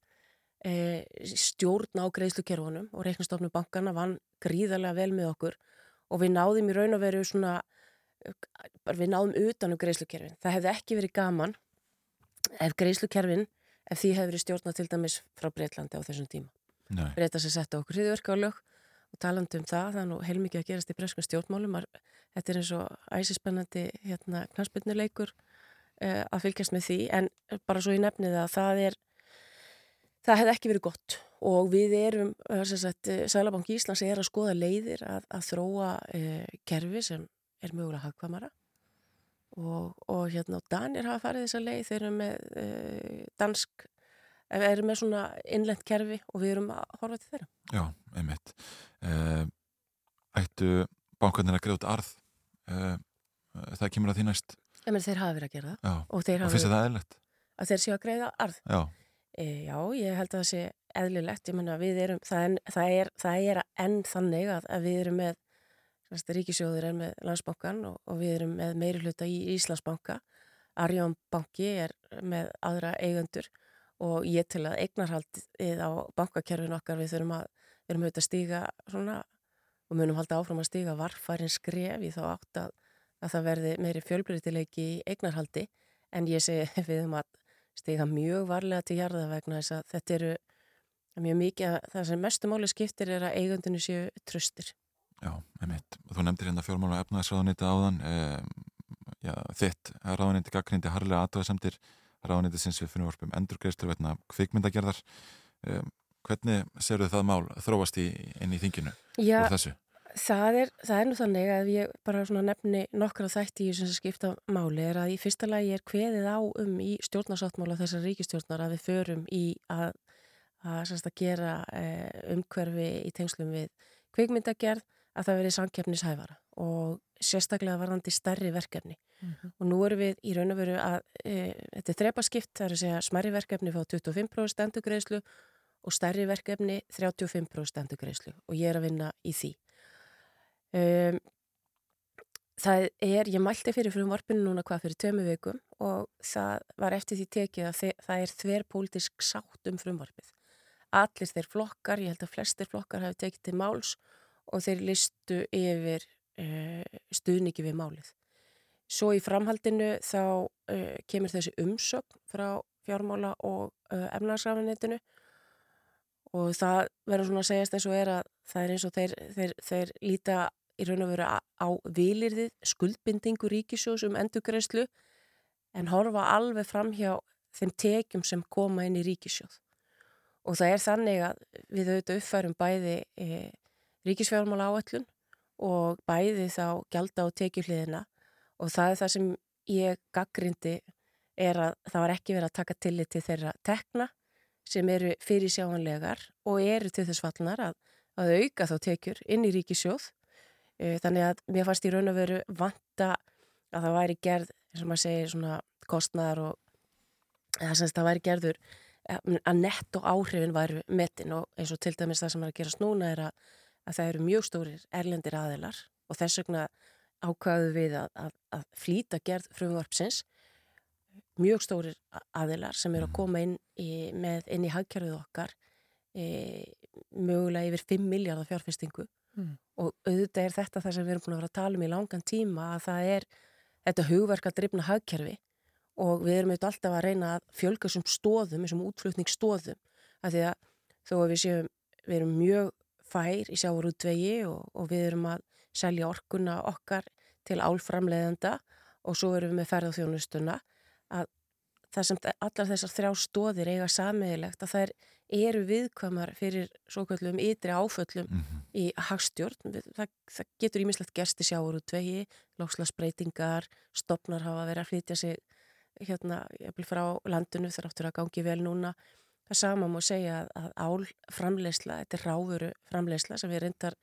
stjórn á greiðslukerfunum og reiknastofnum bankana vann gríðarlega vel með okkur og við náðum í raun og veru svona bara við náðum utan um greiðslukerfin. Það hefði ekki verið gaman ef greiðslukerfin, ef því hefði verið stjórnað til dæmis frá Breitlandi á þessum tíma. Nei. Breita sem setja okkur hriðverka á lög og talandi um það, það er nú heilmikið að gerast í breskum stjórnmálum. Þetta er eins og æsispennandi hérna, knarspinnuleikur uh, að fylgjast með því, en bara svo í nefnið að það er það hefði ekki verið gott og við erum, sagt, uh, Sælabanki Íslands er að skoða leiðir að, að þróa uh, kerfi sem er mögulega hagkvamara og, og hérna og Danir hafa farið þessa leið, þeir eru með uh, dansk, eh, eru með svona innlent kerfi og við erum að horfa til þeirra. Já, einmitt. Uh, ættu bankarnir að greiða út arð? Uh, það kemur að því næst? Menn þeir hafa verið að gera það og Og finnst það eðlilegt? að þeir séu að greiða arð. Já, E, já, ég held að það sé eðlilegt, ég menna við erum, það er, það er, það er enn þannig að, að við erum með, ríkisjóður er með landsbankan og, og við erum með meiri hluta í Íslandsbanka, Arjón banki er með aðra eigendur og ég til að eignarhaldið á bankakerfin okkar við þurfum að, við erum auðvitað að stíga svona og munum halda áfram að stíga varfærin skref í þá átt að, að það verði meiri fjölbreytileiki í eignarhaldi en ég segi *laughs* við um að stiga mjög varlega til jarða vegna þess að þetta eru mjög mikið að það sem mestu máli skiptir er að eigundinu séu tröstir. já, einmitt. Þú nefndir hérna fjármála og efnaðisráðuniti áðan. Um, já, þitt ráðuniti gaggrindi harlega aðtöðasemdir ráðuniti sinns við finnum varpum endurgreistur veitna kvikmyndagerðar. Um, hvernig serðu það mál þróast í, inn í þinginu Já, það er, það er nú þannig að ég bara nefni nokkra þætti í þessum sem skipta máli er að í fyrsta lagi er kveðið á um í stjórnarsáttmála þessar ríkistjórnar að við förum í að, að, að gera eh, umhverfi í tengslum við kvikmyndagerð að það verið samkeppnishæfara og sérstaklega varðandi stærri verkefni. Og nú erum við í raun og veru að e, þetta er þrepaskipt, það er að segja smerri verkefni fá 25% endurgreislu og stærri verkefni 35% endurgreislu og ég er að vinna í því. Um, það er, ég mælti fyrir fyrir varpinu núna hvað fyrir tömu vikum og það var eftir því tekið að það er þverpólitisk sátt um frumvarpið. Allir þeir flokkar, ég held að flestir flokkar hafi tekið til máls og þeir listu yfir uh, stuðningi við málið Svo í framhaldinu þá uh, kemur þessi umsögn frá fjármála og uh, efnagsrafinitinu og það verður svona að segjast eins og er að það er eins og þeir, þeir, þeir líta í raun og veru á, vilirðið skuldbindingu ríkisjós um endurgreislu en horfa alveg fram hjá þeim tekjum sem koma inn í ríkisjóð. Og það er þannig að við auðvitað uppfærum bæði e, ríkisfjármála áætlun og bæði þá gjalda og tekjuhliðina og það er það sem ég gaggrindi er að það var ekki verið að taka tillit til þeirra tekna sem eru fyrirsjáanlegar og eru til þess fallnar að, að auka þá tekjur inn í ríkisjóð. Þannig að mér fannst í raun og veru vanta að það væri gerð, sem maður segir, svona kostnar og það það væri gerður eh, að netto áhrifin væru metin og eins og til dæmis það sem er að gerast núna er að, að það eru mjög stórir erlendir aðilar og þess vegna ákvaðu við að, að, að flýta gerð frumvarpsins. Mjög stórir aðilar sem eru að koma inn í, með, inn í hagkerfið okkar e, mögulega yfir 5 miljardar fjárfestingu. Mm. og auðvitað er þetta það sem við erum búin að vera að tala um í langan tíma að það er þetta hugverk að drifna hagkerfi. Og við erum auðvitað alltaf að reyna að fjölga þessum stóðum, þessum útflutningsstóðum af því að þó að við séum við erum mjög fær í sjávarútvegi og, og við erum að selja orkuna okkar til álframleiðenda og svo erum við með ferðarþjónustuna að það sem allar þessar þrjá stóðir eiga samiðilegt að þær eru viðkvæmar fyrir svo kallum ytri áföllum í hagstjórn. Það, það getur ímislegt gerst í sjáurútvegi, lókslasbreytingar, stopnar hafa verið að flytja sig hérna frá landinu þar áttur að gangi vel núna. Það sama má segja að, að álframleysla, þetta er ráfuru framleysla sem við reyndar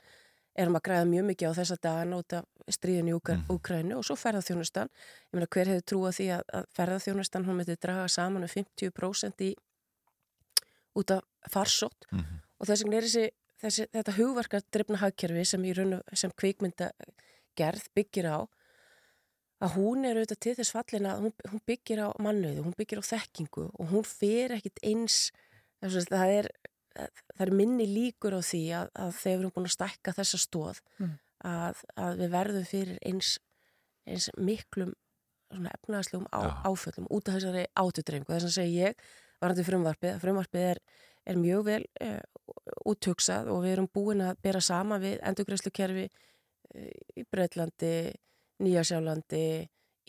erum að græða mjög mikið á þessa dagana út af stríðinu í Úkra- Úkrænu og svo ferðarþjónustan. Ég meina hver hefur trúað því að, að ferðarþjónustan hún myndi draga saman um 50% í út af farsótt? Og þess vegna er þessi þessi, þetta hugverkardrifna hagkerfi sem, sem kvikmynda gerð byggir á að hún er auðvitað til þess fallin að hún, hún byggir á mannauðu, hún byggir á þekkingu og hún fer ekkit eins þess að það er það er minni líkur á því að, að þegar við erum búin að stækka þessa stóð Mm. að, að við verðum fyrir eins, eins miklum svona efnaðslegum á, áföllum út af þessari átudreifingu. Þess að segja ég varandi frumvarpið, að frumvarpið er, er mjög vel uh, úthugsað og við erum búin að bera sama við endurgræslukerfi uh, í Breitlandi, Nýjasjálandi,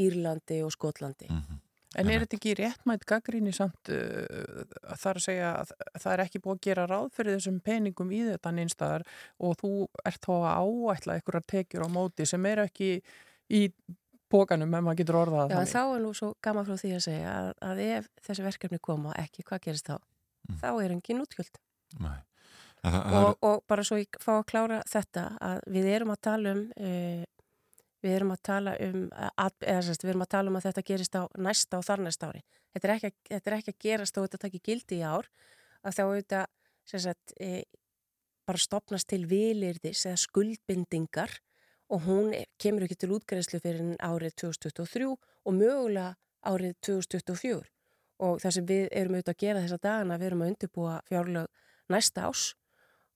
Írlandi og Skotlandi. Mhm. En er þetta ekki réttmætt gaggríni samt uh, það er að segja að það er ekki búið að gera ráð fyrir þessum peningum í þetta neinstæðar og þú ert þá að áætla einhverjar tekjur á móti sem er ekki í bókanum ef maður getur orðað Já, en þannig. þá er nú svo gaman frá því að segja að, að ef þessi verkefni koma ekki, hvað gerist þá? Mm. Þá er engin útgjöld. Nei. Það, það Og, og bara svo ég fá að klára þetta að við erum að tala um uh, við erum um að, eða sérst, við erum að tala um að þetta gerist á næsta og þar næsta ári. Þetta er ekki, þetta er ekki að gerast og þetta takir gildi í ár að þá auðvitað sérst, e, bara stopnast til vilirðis eða skuldbindingar og hún kemur ekki til útgreðslu fyrir árið 2023 og mögulega árið 2024 og það sem við erum auðvitað að gera þessa dagana, við erum að undirbúa fjárlög næsta ás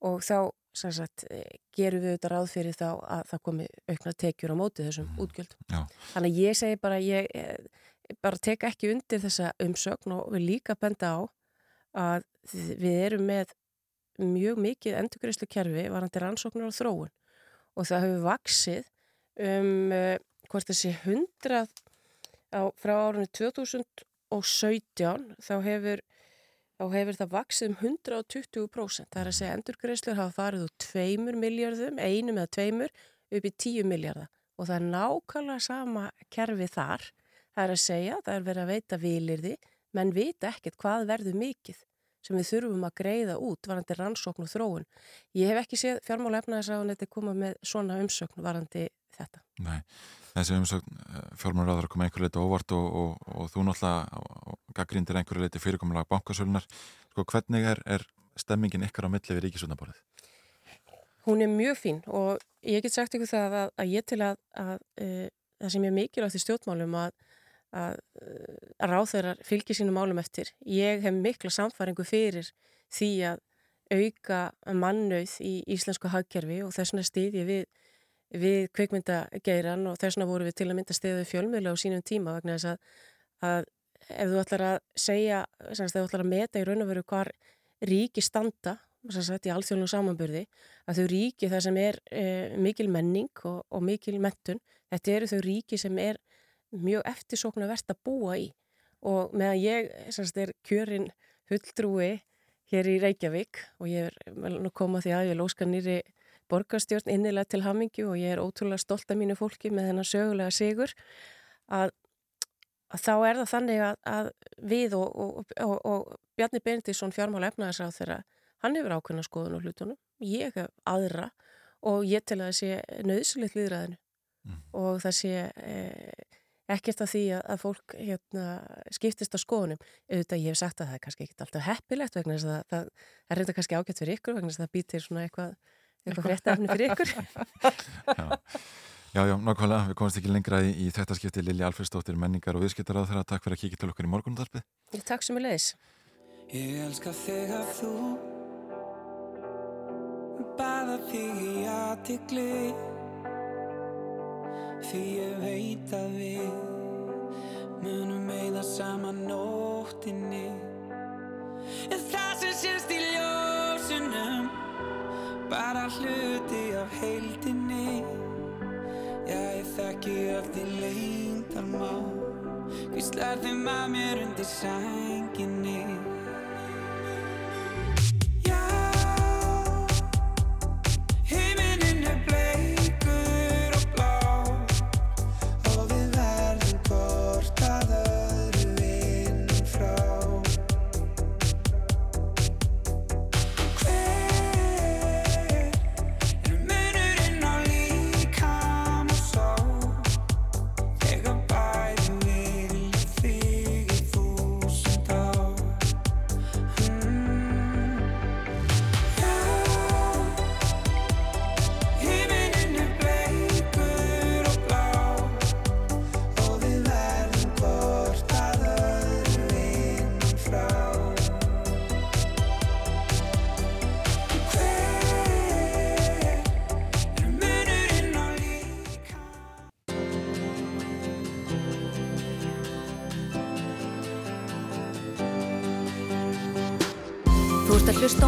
og þá sagt, eh, gerum við auðvitað ráð fyrir þá að það komi aukna tekjur á móti þessum útgjöldum. Já. Þannig að ég segi bara, ég eh, bara tek ekki undir þessa umsögn og vil líka benda á að við erum með mjög mikið endurgreyslu kerfi varandi rannsóknar og þróun og það hefur vaksið um uh, hvort þessi 100 á, frá árunni 2017 þá hefur, þá hefur það vaksið um 120%. Það er að segja endurgreislur hafa farið úr 2 miljardum, einum eða tveimur, upp í 10 miljardar og það er nákvæmlega sama kerfi þar. Það er að segja, það er verið að veita vilirði, menn vita ekkert hvað verður mikið sem við þurfum að greiða út varandi rannsókn og þróun. Ég hef ekki séð fjármála efnaðisraðunetti koma með svona umsökn varandi þetta. Nei, þessi umsögn fjármálaráður kom einhver leiti óvart og, og, og þú náttúrulega gaggrindir einhver leiti fyrirkomulega bankasölunar. Sko, hvernig er, er stemmingin ykkar á milli við ríkisvöndaborðið? Hún er mjög fín og ég get sagt ykkur það að, að ég til að, að uh, það sem er mikilvægt í stjórnmálum að, að, að ráþeirar fylgir sínum málum eftir. Ég hef mikla samfæringu fyrir því að auka mannauð í íslensku hagkerfi og þess vegna stýði við við kveikmyndageiran og þess vegna voru við til að mynda stiðið fjölmiðla á sínum tíma vegna þess að, að ef þú ætlar að segja, sagt, ef þú ætlar að meta í raun og veru hvar ríki standa sagt, í alþjóðlum samanburði að þau ríki það sem er e, mikil menning og, og mikil mentun þetta eru þau ríki sem er mjög eftirsóknarvert að búa í og meðan ég sem sagt, er kjörin hulltrúi hér í Reykjavík og ég er vel nú koma því að ég lóska nýri borgarstjórn innilega til hamingju og ég er ótrúlega stolt af mínu fólki með þennan sögulega sigur að, að þá er það þannig að, að við og, og, og, og Bjarni Benedísson fjármála efnaðarsráð þeirra hann hefur ákveðna skoðun og hlutunum ég hef aðra og ég til að það sé nöðsulegt líðræðinu Mm. og það sé eh, ekkert af því að, að fólk hérna, skiptist á skoðunum. Auðvitað ég hef sagt að það er kannski ekkert alltaf heppilegt vegna þess að það, það, það er reynda kannski ágætt fyrir ykkur vegna þess að það býtir svona eitthvað eitthvað fréttaefni fyrir ykkur. *laughs* Já, já, já nákvæmlega, við komumst ekki lengra í, í þetta skipti. Lili Alfredsdóttir menningar og viðskiptar á þeirra. Takk fyrir að kíkja til okkur í morgundarpið. Ég takk sem er leiðis Ég elska þegar þú Baða þig í aðtikli Því ég veit að við Munum meða saman nóttinni. En það sem sést í ljósunum Bara hluti af heildinni. Já, ég þekki öll því lengdarmál Hvíslar þeim að mér undir sænginni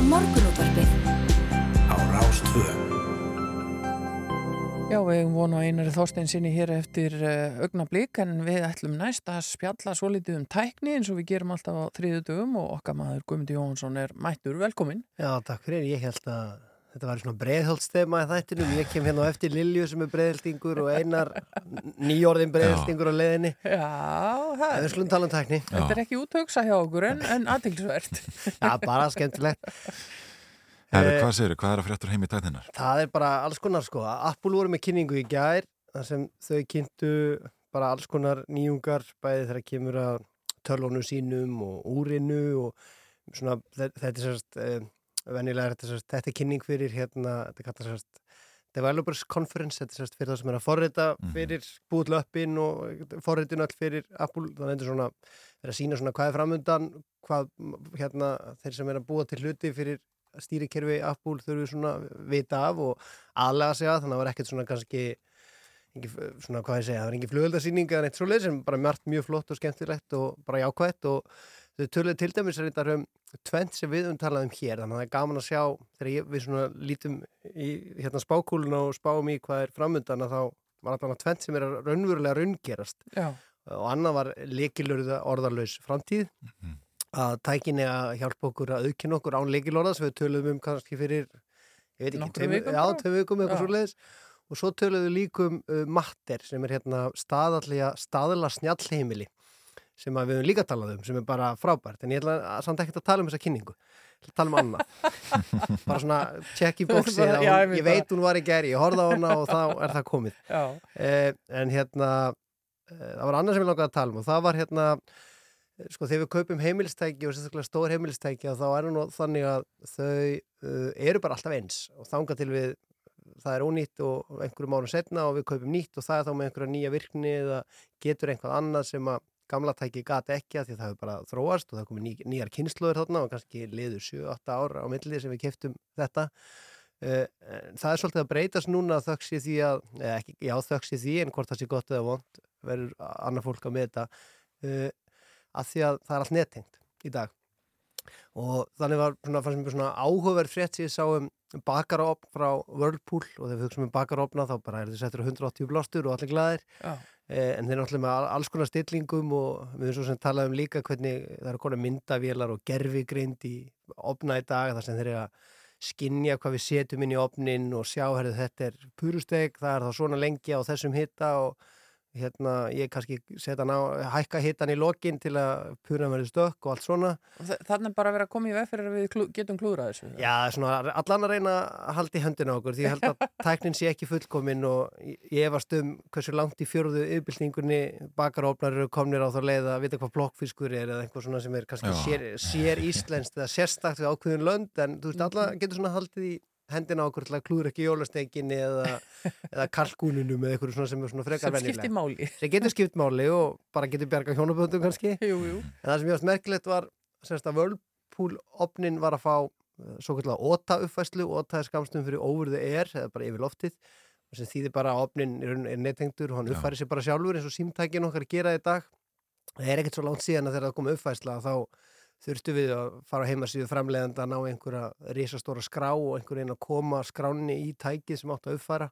morgunútvarpið. á Rástvö. Já, við eigum vonu á einari þósteinsinni hér eftir uh, augnablík en við ætlum næst að spjalla svo litið um tækni eins og við gerum alltaf á þriðu dögum og okkar maður Guðmundi Jóhansson er mættur velkominn. Já, takk fyrir. Ég held að þetta var svona breiðhaldstema í þættinum. Ég kem hérna á eftir Lilju sem er breiðhaldingur og einar nýjórðin breiðhaldingur á leiðinni. Já, það En við skulum tala um tækni. Þetta er ekki útöksa hjá okkur en, en aðtilsvert. *laughs* Já, bara skemmtilegt. Herri, Eh, hvað segir hvað er að fréttur heim í tækninar? Það er bara alls konar sko. Apple voru með kynningu í gær þar sem þau kynntu bara alls konar nýjungar bæði þegar kemur að tölvónu sínum og úrinu og svona þe- þetta er sérst venjulega er þetta sérst þetta er kynning fyrir hérna þetta kallar sérst Developers Conference, þetta er sérst fyrir það sem er að forrita fyrir búðlöppin og forritin öll fyrir Apple, þannig að þetta er svona er að sína svona hvað er framundan hvað hérna þeir sem er að búa til hluti fyrir stýrikerfi Apple þurfu svona vita af og aðlega að þannig að það var ekkert svona kannski ekki, svona hvað ég segja, það var engin flugöldasýning eða neitt svoleið sem bara mjög flott og skemmtilegt og bara jákvætt og þau töluðu til dæmis þetta um tvent sem við umtalaðum hér þannig að það er gaman að sjá þegar ég, við svona lítum í hérna spákúluna og spáum í hvað er framundan að þá var allan að tvent sem er raunverulega raungerast. Já. og annað var lekilurða orðarlaus framtíð. Að tækinni að hjálpa okkur að aukina okkur án leikilorða sem við töluðum um kannski fyrir ég veit ekki, tveim- vikum já, tveim vikum eitthvað svo leiðis og svo töluðum við líkum uh, Matter sem er hérna staðallega staðala snjallheimili sem við höfum líka talað um sem er bara frábært en ég ætla að, samt ekkert að tala um þessa kynningu. Ég ætla að tala um annað *laughs* bara svona check í Bara- já, ég ég veit hún var í gæri, ég horfði á hana og þá er það komið. Eh, en hérna eh, það var annað sem ég langaði að tala um og það var hérna eh, sko þegar við kaupum heimilistæki og sérstaklega stór heimilistæki þá er nú þannig að þau uh, eru bara alltaf eins. Og þanga til við það er ónýtt og einhverjum árum setna og við kaupum nýtt og það er þá með einhverja nýja virkni eða getur einhvað annað sem að gamla tæki gati ekki að því að það hefur bara þróast og það komið ný, nýjar kynnslóður þarna og kannski liður 7-8 ár á milli sem við keftum þetta. Uh, það er svolítið að breytast núna þöks í því að, ekki, já þöks í því en hvort það sé gott eða vond verður annað fólk að með þetta uh, að því að það er allt nettengt í dag. Og þannig var svona, fannst mér svona áhugaverð frétt sem ég sá um bakaropn frá Whirlpool og þegar við hugsaum um bakaropna þá bara er þetta settur á 180 blástur og allir glæðir Já. Eh, en þeir náttúrulega með all- alls konar stillingum og við erum svo sem talaðum líka hvernig það eru konar myndavélar og gerfigreind í opna í dag þar sem þeir eru að skinja hvað við setjum inn í opnin og sjá, herðu, þetta er purusteg, það er þá svona lengi á þessum hitta og hérna, ég kannski setja ná, hækka hittan í lokin til að puran verði stökk og allt svona. Þannig bara að vera að koma í veg fyrir að við klú, getum klúðrað þessu. Já, svona allan að reyna að halda í höndina á okkur því ég held að *laughs* tæknin sé ekki fullkomin og ég- efast um hversu langt í fjörðu yfirbyltingunni bakarófnar eru komnir á þá leið að vita hvað blokkfiskur er eða eitthvað svona sem er kannski sér, sér íslenskt eða sérstakt við ákveðin lönd en þú veist, alla getur svona haldið í hendina á okkur til að klúður ekki jólastekinni eða, *laughs* eða kalkúninum eða eitthvað svona sem er svona frekar Sem venjulegt. skiptir máli. Sem getur skipt máli og bara getur bjarga hjónaböndum kannski. Jú, jú. En það sem ég varst merkilegt var semst að Whirlpool-opnin var að fá uh, svo kallar OTA uppfæslu OTA er skamstum fyrir over the air eða bara yfir loftið og sem þýðir bara að opnin er, er nettengdur og hann uppfæri sér bara sjálfur eins og símtækin okkar gera í dag það er ekkert svo langt síðan að þegar það kom uppfæsla þá þurftu við að fara heimasíðu framleiðanda að ná einhverja risastóra skrá og einhver einn að koma skránni í tækið sem átt að uppfæra.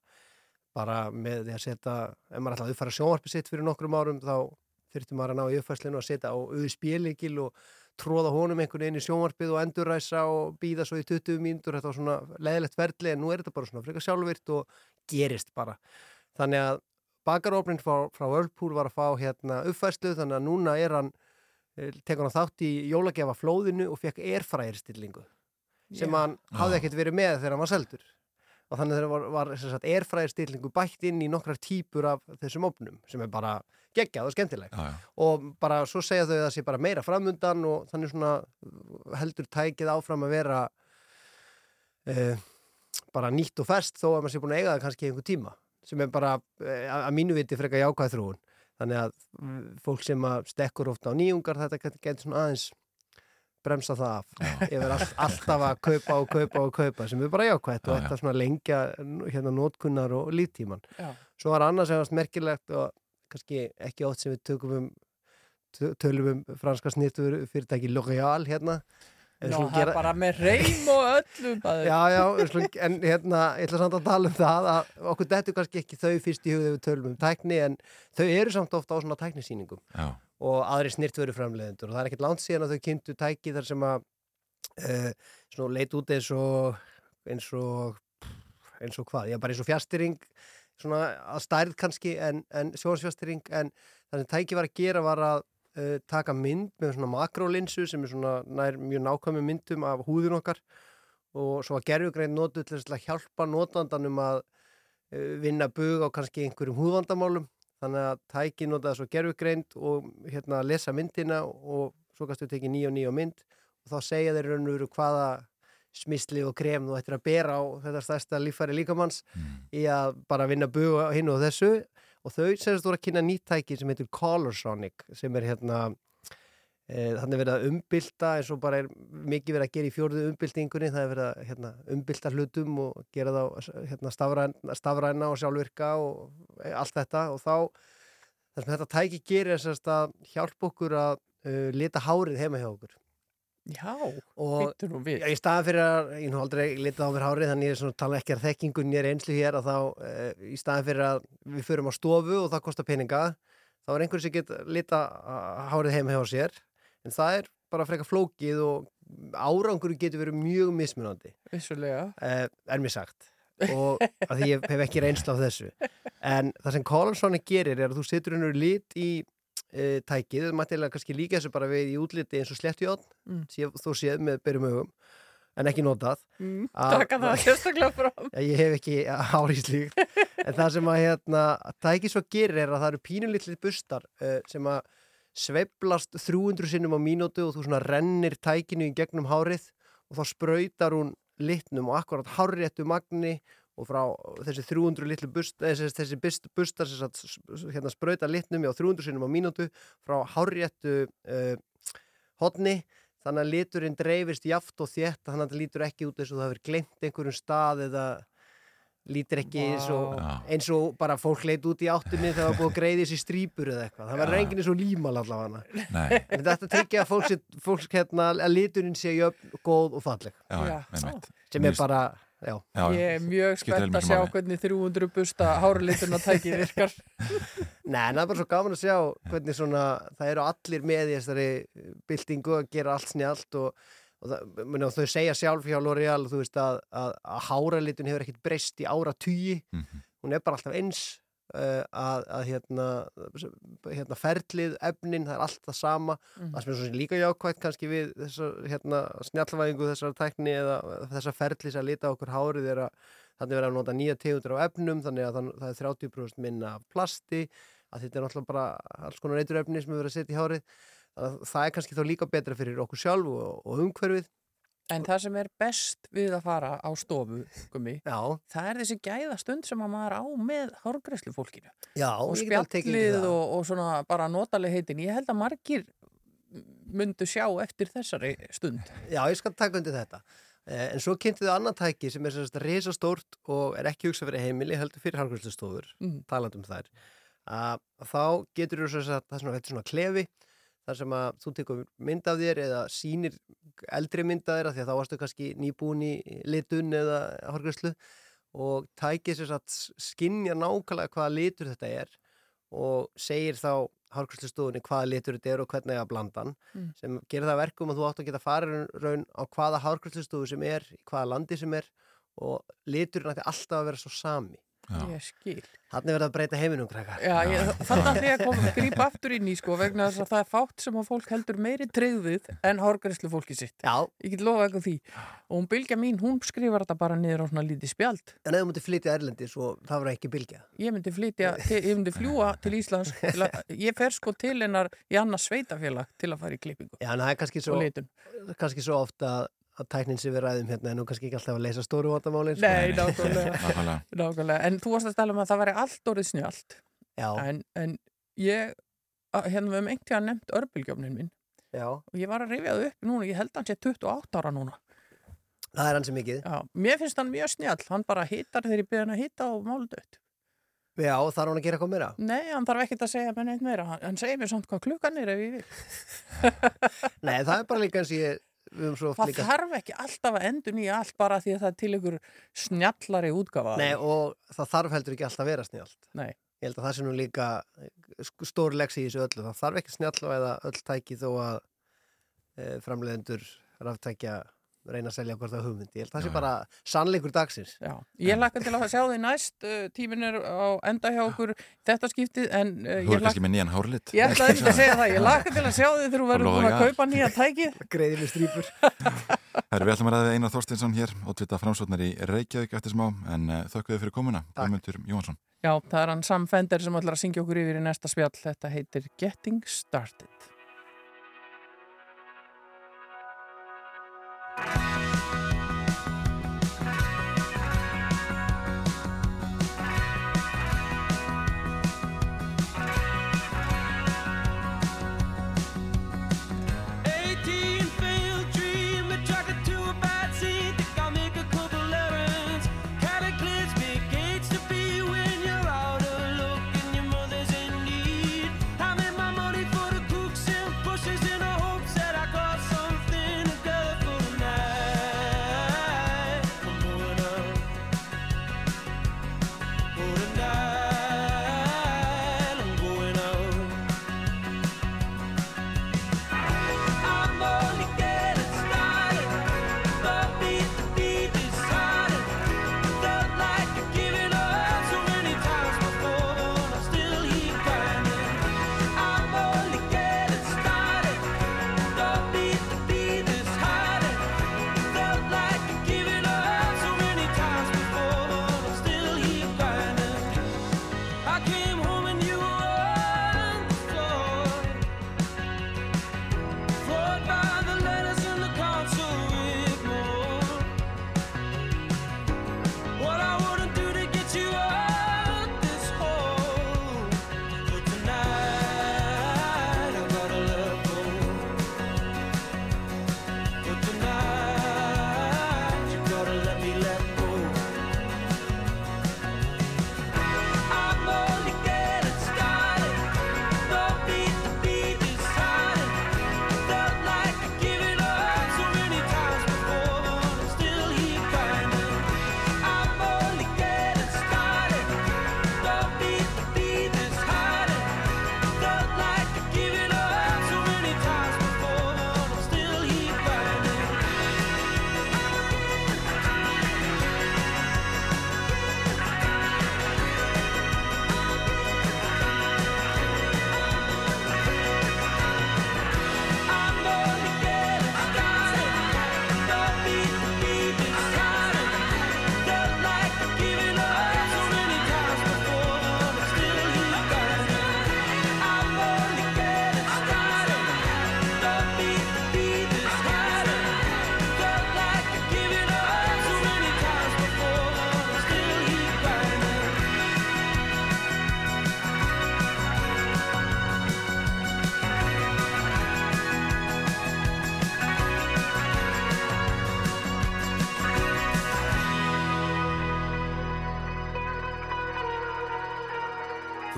Bara með því að setja ef maður ætlaði að uppfæra sjónvarpi sitt fyrir nokkrum árum þá þurfti maður að ná í uppfæslinu að setja á USB-líkil og tróða honum einhvern veginn í sjónvarpið og endurræsa og býða svo í 20 mínútur. Þetta var svona leðilegt verðli en nú er þetta bara svona frekar sjálfvirt og gerist bara. Þannig að bakarófnin frá, frá Whirlpool var að fá hérna uppfæslu þannig að núna er hann tekur hann þátt í jólagjafa flóðinu og fekk airfryer-stillingu sem Já. hann hafði Já. ekkert verið með þegar hann var seldur og þannig þegar var, var sem sagt, airfryer-stillingu bætt inn í nokkrar típur af þessum opnum sem er bara geggjað og skemmtileg já. og bara svo segja þau að það sé bara meira framundan og þannig svona heldur tækið áfram að vera uh, bara nýtt og fest þó að maður sé búin að eiga það kannski einhver tíma sem er bara uh, að mínu viti frekar jákvæð þróun þannig að fólk sem að stekkur ofta á nýjungar þetta getur get svona aðeins bremsa það af yfir all, alltaf að kaupa og kaupa og kaupa sem er bara jákvætt og Já, já. þetta svona lengja hérna nótkunnar og líftíman Já. svo var annars sem varst merkilegt og kannski ekki oft sem við tökum um tö- tölum um franska snittur fyrirtæki L'Oréal hérna Ná, það er bara með reym og öllum. Já, já, skulum, en hérna, ég ætla samt að tala um það að okkur dettur kannski ekki þau fyrst í hugðu við tölum um tækni en þau eru samt ofta á svona tæknisýningum Já. og aðri snirtveru framleiðendur og það er ekkert langt síðan að þau kynntu tæki þar sem að uh, leit út eins og eins og eins og hvað, já bara eins og fjastýring svona að stærð kannski en, en sjónsfjastýring en það sem tæki var að gera var að uh, taka mynd með svona makrólinsu sem er svona nær mjög nákvæmi myndum af húðun okkar. Og svo að gerfugrein notu til að hjálpa notandanum að uh, vinna bug á kannski einhverjum húðvandamálum. Þannig að tæki notaði svo gerfugreind og hérna lesa myndina og svo kannski tekið nýja og nýja mynd. Og þá segja þeir raun og veru hvaða smisli og krem þú ættir að bera á þetta stærsta líffæri líkamanns í að bara vinna bug á hinn og þessu og þau semst voru að kynna nýttæki sem heitir Colorsonic sem er hérna e, þannig verið að umbylta eins og bara er mikið verið að gera í fjórðu umbyltingunni. Það er verið að hérna, umbylta hlutum og gera þá hérna, stafræna, stafræna og sjálfvirka og e, allt þetta. Og þá það sem þetta tæki gerir er að hjálpa okkur að uh, lita hárið heima hjá okkur Já, býttu nú við. Já, í staðan fyrir að, ég nú aldrei litið á mér hárið þannig ég er svona tala ekki að þekkingun ég er einslu hér að þá, e, í staðan fyrir að við förum á stofu og það kostar peninga þá er einhver sem get lita hárið heima hjá sér en það er bara frekar flókið og árangur getur verið mjög mismunandi Vissulega. e, er mér sagt og að því ég hef ekki reynsla á þessu en það sem Collinsoni gerir er að þú setur hennur lit í e, tækið, það mætti kannski líka þessu bara við í útliti eins og slettjótt Mm. þú séð með byrjum hugum en ekki notað Mm, Að- taka það *laughs* sérstaklega fram. Ég hef ekki hár í slíkt en það sem að hérna, tækið svo gerir er að það eru pínulitli bustar uh, sem að sveiflast 300 sinnum á mínútu og þú svona rennir tækinu í gegnum hárið og þá sprautar hún litnum og akkurat hárréttu magni og frá þessi 300 litlu bust, þessi, þessi bust, bustar sem sagt, s- hérna, sprauta litnum á 300 sinnum á mínútu frá hárréttu uh, hodni þannig að liturinn dreifist jaft og þétt þannig að það lítur ekki út eins og það hefur glemt einhverjum stað eða lítur ekki eins, og, eins og bara fólk leit út í áttunni þegar það var búið að greiði þessi strípur eða eitthvað. Það verður enginn eins og límal allavega. Nei, en þetta tryggja að fólk, fólk hérna, að liturinn sé jöfn, góð og falleg. Já, já, sem er bara, já Já, Ég er mjög spennt að sjá máli. hvernig 300 busta háralituna tæki virkar. *laughs* Nei, en það er bara svo gaman að sjá hvernig svona, það eru allir með í þessari byltingu að gera allt snjált og, og, það, muni, þau segja sjálf hjá L'Oreal, þú veist að, að, að háralitun hefur ekkert breyst í ára tugi, Mhm. hún er bara alltaf eins að, að hérna, hérna ferlið, efnin, það er allt það sama. Það sem er svo sem líka jákvægt kannski við þessar hérna, snjallvæðingu þessar tækni eða þessar ferlis að lita okkur hárið er að þannig verður að nota nýja tegundur á efnum þannig að það, er 30% minna plasti að þetta er náttúrulega bara alls konar eiturefni sem við verðum að setja í hárið. Það er kannski þá líka betra fyrir okkur sjálf og, og umhverfið En það sem er best við að fara á stofu, gummi, Já, það er þessi gæðastund sem að maður á með hárgræslu fólkinu. já, og spjallið og, og svona bara notaleg heitin. Ég held að margir myndu sjá eftir þessari stund. Já, ég skal taka undir þetta. Eh, En svo kynntu þau annan tæki sem er sérst reysa stórt og er ekki hugsað fyrir heimili, heldur fyrir harkvæmstustofur, Mhm. talandi um þær. Að þá getur þú sérst að það er svona klefi, þar sem að þú tekur mynd af þér eða sýnir eldri mynd af þér af því að þá varstu kannski nýbúin í litun eða harkvæmslu og tækið sérst að skinja nákvæmlega hvaða litur þetta er og segir þá hárkvæmslustofunni hvaða litur þetta er og hvernig að blanda hann Mm. sem gerir það að verkum að þú átt að geta farið raun á hvaða hárkvæmslustofu sem er, hvaða landi sem er og liturinn ætti alltaf að vera svo sami. Já. Ég skil. Þannig verður að breyta heiminum, krakkar. Já, ég, þannig að því að koma að grípa aftur inn í sko vegna þess að það er fátt sem að fólk heldur meiri treyðið en hárgræslu fólki sitt. Já, Ég get lofa eitthvað því. Og hún Bylgja mín, hún skrifar þetta bara niður á svona lítið spjald. en ef þú mútið flytja erlendis og það verður ekki bylgja. Ég myndi flytja, til, ég myndi fljúa til Íslands. Til að, ég fer sko til hennar í annars sveitafélag til að fara í klippingu Já, en það er kannski svo, kannski svo ofta að tæknin sem við ræðum hérna er nú kannski ekki alltaf að leysa stóru vandamálin. sko. Nei, nákvæmlega. *laughs* Nákvæmlega. En þú varst að tala um að það væri allt orðið snjált. Já, En, en ég, hérna við hefum einhvern tíðan nefnt örbylgjöfnin minn já, og ég var að rifja það upp núna, ég held að hann sé 28 ára núna. það er hans mikið. Já, mér finnst hann mjög snjall, hann bara hittar þegar ég byrja hann að hitta og málu dött. Já, þarf hann að gera eitthvað meira. Nei, hann þarf ekkert að segja með neitt meira, hann, hann segir mér samt hvað klukkan er ef ég vil. *laughs* Nei, það er bara líka eins og ég Það líka þarf ekki alltaf að endur nýja allt bara því að það er til ykkur snjallari útgafa. af Nei, og það þarf heldur ekki alltaf að vera snjált. Nei. Ég held að það sé nú líka sk- stór leksi í þessu öllu. Það þarf ekki snjallvæða öll tæki þó að e, framleiðendur ráftækja reyna að selja hvort það hugmyndi. Ég held að það sé bara sannleikur dagsins. Já, ég lakka til að sjá þig næst, uh, tímin er á enda hjá okkur þetta skiptið, en uh, Þú ég er kannski með nýjan hárlit Ég ætla að segja það, ég laka til að sjá þig þegar þú verður búin að kaupa nýja tækið. *laughs* Greiði með strýpur. *laughs* Herri, við ætlum að ræða Einar Þorstinsson hér ótvita framsóknar í Reykjavík eftir smá en uh, þökkum við fyrir komuna, Guðmundur Jóhansson Já, það er hann Sam Fender sem ætlar að syngja okkur yfir í næsta spjall. Þetta heitir Getting Started. Bye.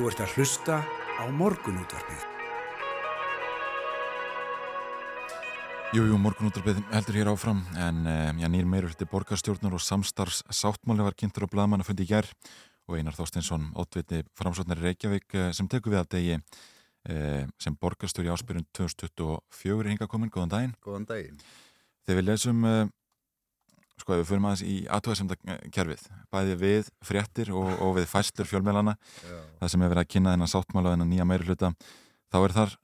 Þú ert að hlusta á morgunútvarpið. Jú, jú, morgunútarbið heldur hér áfram en uh, já, nýr meirur hluti borgarstjórnar og samstarfs sáttmáli var kynntur á blaðmann að fundi í gær og Einar Þorstinsson, ótviti framsóknar í Reykjavík uh, sem tekur við að degi uh, sem borgarstjóri áspyrjun 2024 er hinga komin, góðan daginn. Góðan daginn. Þegar við lesum, sko ef við fyrir aðeins í aðtöðasemda kerfið, bæði við fréttir og, og við fæslur fjölmjölana, það sem er verið að kynna þennan sáttmála og þennan nýja meiri hluta, þá er þar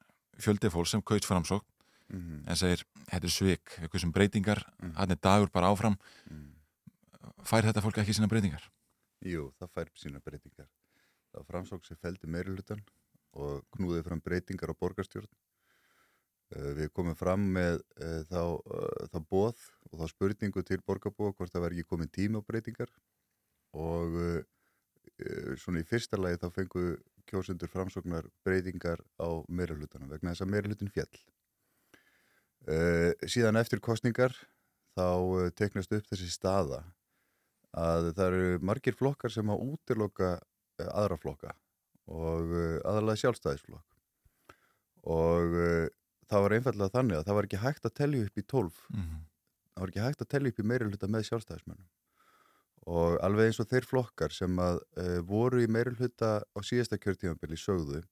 fjöldi fólk sem kaust framsókn Mhm. en segir, þetta er svik, eitthvað sem breytingar, hann er dagur bara áfram, fær þetta fólk ekki sína breytingar? Jú, það fær sína breytingar. Það framsók sem feldi meiri hlutan og knúði fram breytingar á borgarstjórn. Uh, Við komum fram með uh, þá, uh, þá bóð og þá spurningu til borgarbúa hvort það var ekki komin tíma á breytingar og uh, svona í fyrsta lagi þá fengu kjósundur framsóknar breytingar á meiri hlutanum vegna þess að meiri hlutin fjall. Uh, síðan eftir kostningar þá teknast upp þessi staða að það eru margir flokkar sem að útiloka aðra flokka og aðalega sjálfstæðisflokk og það var einfallega þannig að það var ekki hægt að tellja upp í 12 Mhm. Það var ekki hægt að tellja upp í meiri hluta með sjálfstæðismönnum. Og alveg eins og þeir flokkar sem að uh, voru í meiri hluta á síðasta kjörtífambili sögðu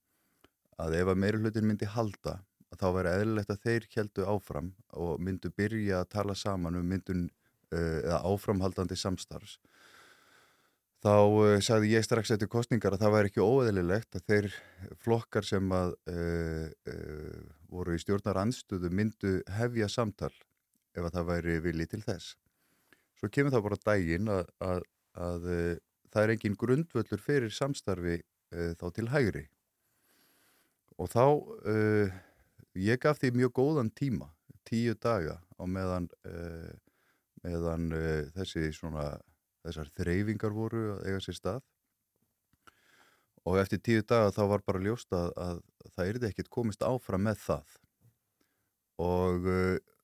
að ef að meiri hlutin myndi halda þá væri eðlilegt að þeir heldu áfram og myndu byrja að tala saman um myndun uh, eða áframhaldandi samstarfs. Þá uh, sagði ég strax eftir kostningar að það væri ekki óeðlilegt að þeir flokkar sem að voru í stjórnar andstöðu myndu hefja samtal ef að það væri vilji til þess. Svo kemur það bara á daginn að, að, að uh, það er engin grundvöllur fyrir samstarfi uh, þá til hægri. Og þá, uh, ég gaf því mjög góðan tíma, tíu daga á meðan, uh, meðan þessi svona, þessar þreyfingar voru að eiga sér stað. Og eftir tíu daga þá var bara ljóst að, að það yrði ekkit komist áfram með það. Og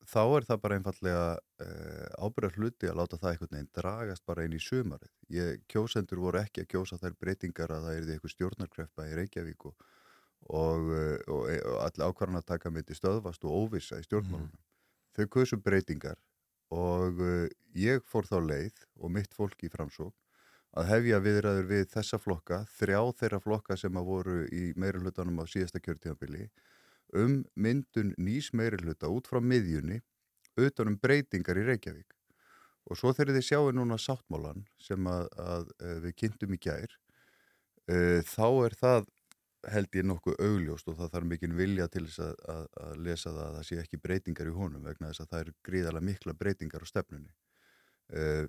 þá er það bara einfallega uh, ábyrðar hluti að láta það einhvern veginn dragast bara inn í sumarið. Ég, kjósendur voru ekki að kjósa þær breytingar að það erði eitthvað stjórnarkreppa í Reykjavík og, og, uh, og, og allir ákvarðan að taka myndi stöðvast og óvissa í stjórnmálunum. Þau kausu breytingar og uh, ég fór þá leið og mitt fólk í framsók að hefja viðræður við þessa flokka, þrjá þeirra flokka sem að voru í meirulhutanum á síðasta kjörtíðanbili um myndun nýs meirulhuta út frá miðjunni utanum breytingar í Reykjavík. Og svo þegar þið sjáu núna sáttmálan sem að, að, að við kynntum í gær, uh, þá er það held ég nokkuð augljóst og það þarf mikinn vilja til þess að, að, að lesa það að það sé ekki breytingar í honum vegna þess að það eru gríðarlega mikla breytingar á stefnunni. Uh,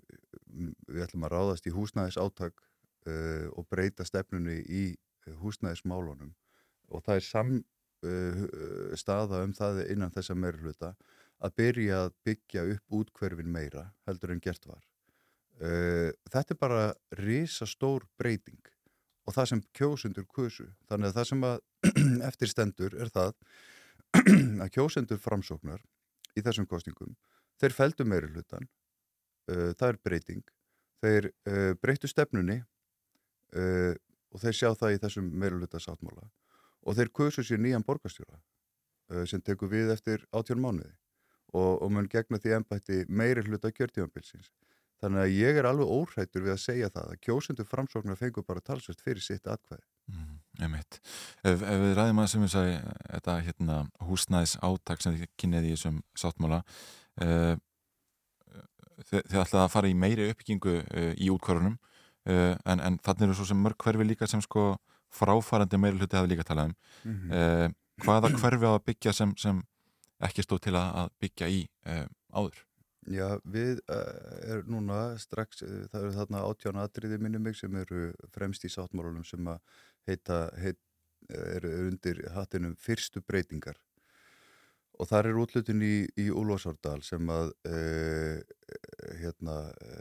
við ætlum að ráðast í húsnæðis áttak uh, og breyta stefnunni í húsnæðismálunum og það er sam staða um það innan þessa meira hluta að byrja að byggja upp útkverfin meira heldur en gert var. Þetta er bara risastór breyting og það sem kjósendur kusu. Þannig að það sem að *clears throat* eftirstendur er það *clears throat* að kjósendur framsóknar í þessum kostingum, þeir feldu uh, það er breyting þeir breytu stefnunni og þeir sjá það í þessum meiruluta sáttmála og þeir kusu sér nýjan borgarstjóra sem tekur við eftir átjón mánuði og, og mun gegna því ennbætti meiri hluta kjörtímanbilsins þannig að ég er alveg óhrættur við að segja það að kjósendur framsóknar fengur bara talsvægt fyrir sitt atkvæði. Mm, Ef, ef við ræðum að sem við sagði þetta hérna, húsnæðis átak sem þið kynniði í þessum sáttmála uh, þið, þið ætlaði að fara í meiri uppbyggingu uh, í útkvarunum uh, en, en þannig eru svo sem mörg hverfi líka sem sko fráfarandi meiri hluti hafi líka talað um mm -hmm. hvaða *clears throat* hverfi á að byggja sem, sem ekki stóð til að, að byggja í áður? Já, við uh, erum núna strax, uh, það eru þarna átjána atriði minni mig sem eru fremst í sáttmálunum sem að heita, heit, eru er undir hattinum fyrstu breytingar og þar er útlutin í, í Úlfarsárdal sem að uh, hérna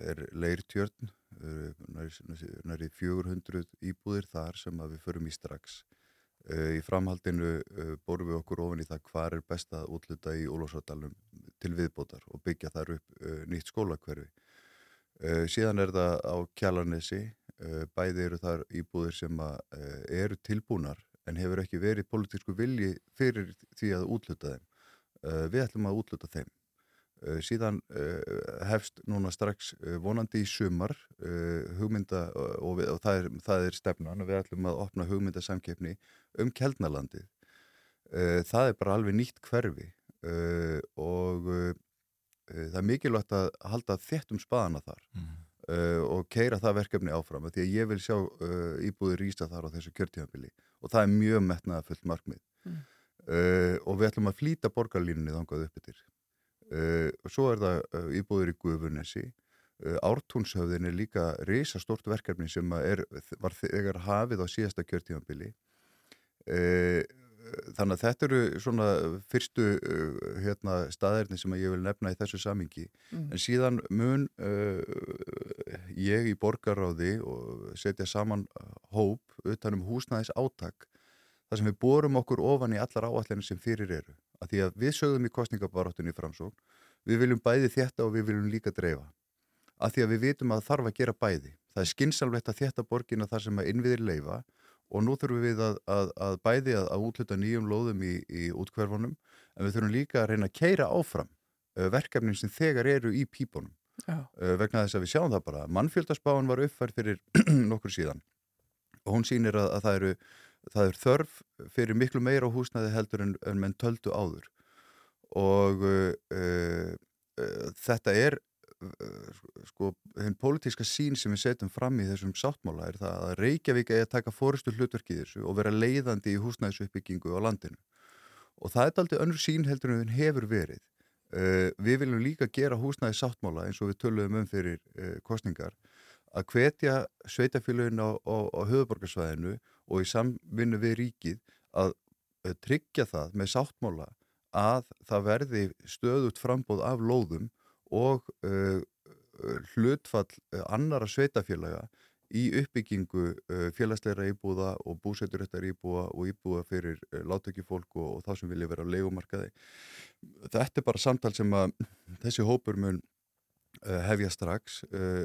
er leirtjörn, næri 400 íbúðir þar sem við förum í strax. Í framhaldinu borum við okkur ofin í það hvað er best að útluta í Úlfarsárdalum til viðbótar og byggja þar upp uh, nýtt skólakverfi. Síðan er það á Kjalarnesi, uh, bæði eru þar íbúðir sem eru tilbúnar en hefur ekki verið politísku vilji fyrir því að útluta þeim. Við ætlum að útluta þeim. Síðan hefst núna strax vonandi í sumar hugmynda og, við, og það, er, það er stefnan og við ætlum að opna hugmyndasamkeppni um Kjeldnalandi. Það er bara alveg nýtt hverfi Uh, og uh, það er mikilvægt að halda þettum spaðana þar mm. uh, og keira það verkefni áfram því að ég vil sjá íbúður rýsta þar á þessu kjörtíðanbili og það er mjög metnaða fullt markmið mm. og við ætlum að flýta borgarlínunni þangað upp yfir og svo er það íbúður í Guðvunesi Ártúnshöfðin er líka reysastort verkefni sem er, var þegar hafið á síðasta kjörtíðanbili og þannig að þetta eru svona fyrstu hérna, staðirni sem ég vil nefna í þessu samingi mm. en síðan mun uh, ég í borgaráði og setja saman hóp utanum húsnæðis átak þar sem við borum okkur ofan í allar áallinni sem fyrir eru að því að við sögðum í kostningabaráttunni í framsókn við viljum bæði þetta og við viljum líka dreifa. Að því að við vitum að þarf að gera bæði. Það er skinsalvett að þetta borgina þar sem að innviðir leifa og nú þurfum við að, að, að bæði að, að útluta nýjum lóðum í, í útkverfunum en við þurfum líka að reyna að keira áfram uh, verkefnin sem þegar eru í pípunum. Uh, vegna þess að við sjáum það bara. Mannfjöldaspáin var uppfærð fyrir *clears throat* nokkur síðan og hún sýnir að, að það, eru, það er þörf fyrir miklu meira á húsnæði heldur en, en menn töldu áður. Og uh, uh, þetta er uh, sko, hinn pólitíska sín sem við setjum fram í þessum sáttmála er það að Reykjavík eigi að taka fórustu hlutverk í þessu og vera leiðandi í húsnæðisuppbyggingu á landinu. Og það er aldrei önnur sín heldur en hún hefur verið. Við viljum líka gera húsnæði sáttmála eins og við töluðum um fyrir kostningar að hvetja sveitafélagin á, á, á höfuborgarsvæðinu og í samvinnu við ríkið að uh, tryggja það með sáttmála að það verði stöðut frambóð af lóðum og hlutfall annara sveitafélaga í uppbyggingu uh, félagsleira íbúða og búseturéttar íbúða og íbúða fyrir uh, látökjufólk og, og þá sem vilja vera á leikumarkaði. Þetta er bara samtal sem að þessi hópur mun uh, hefja strax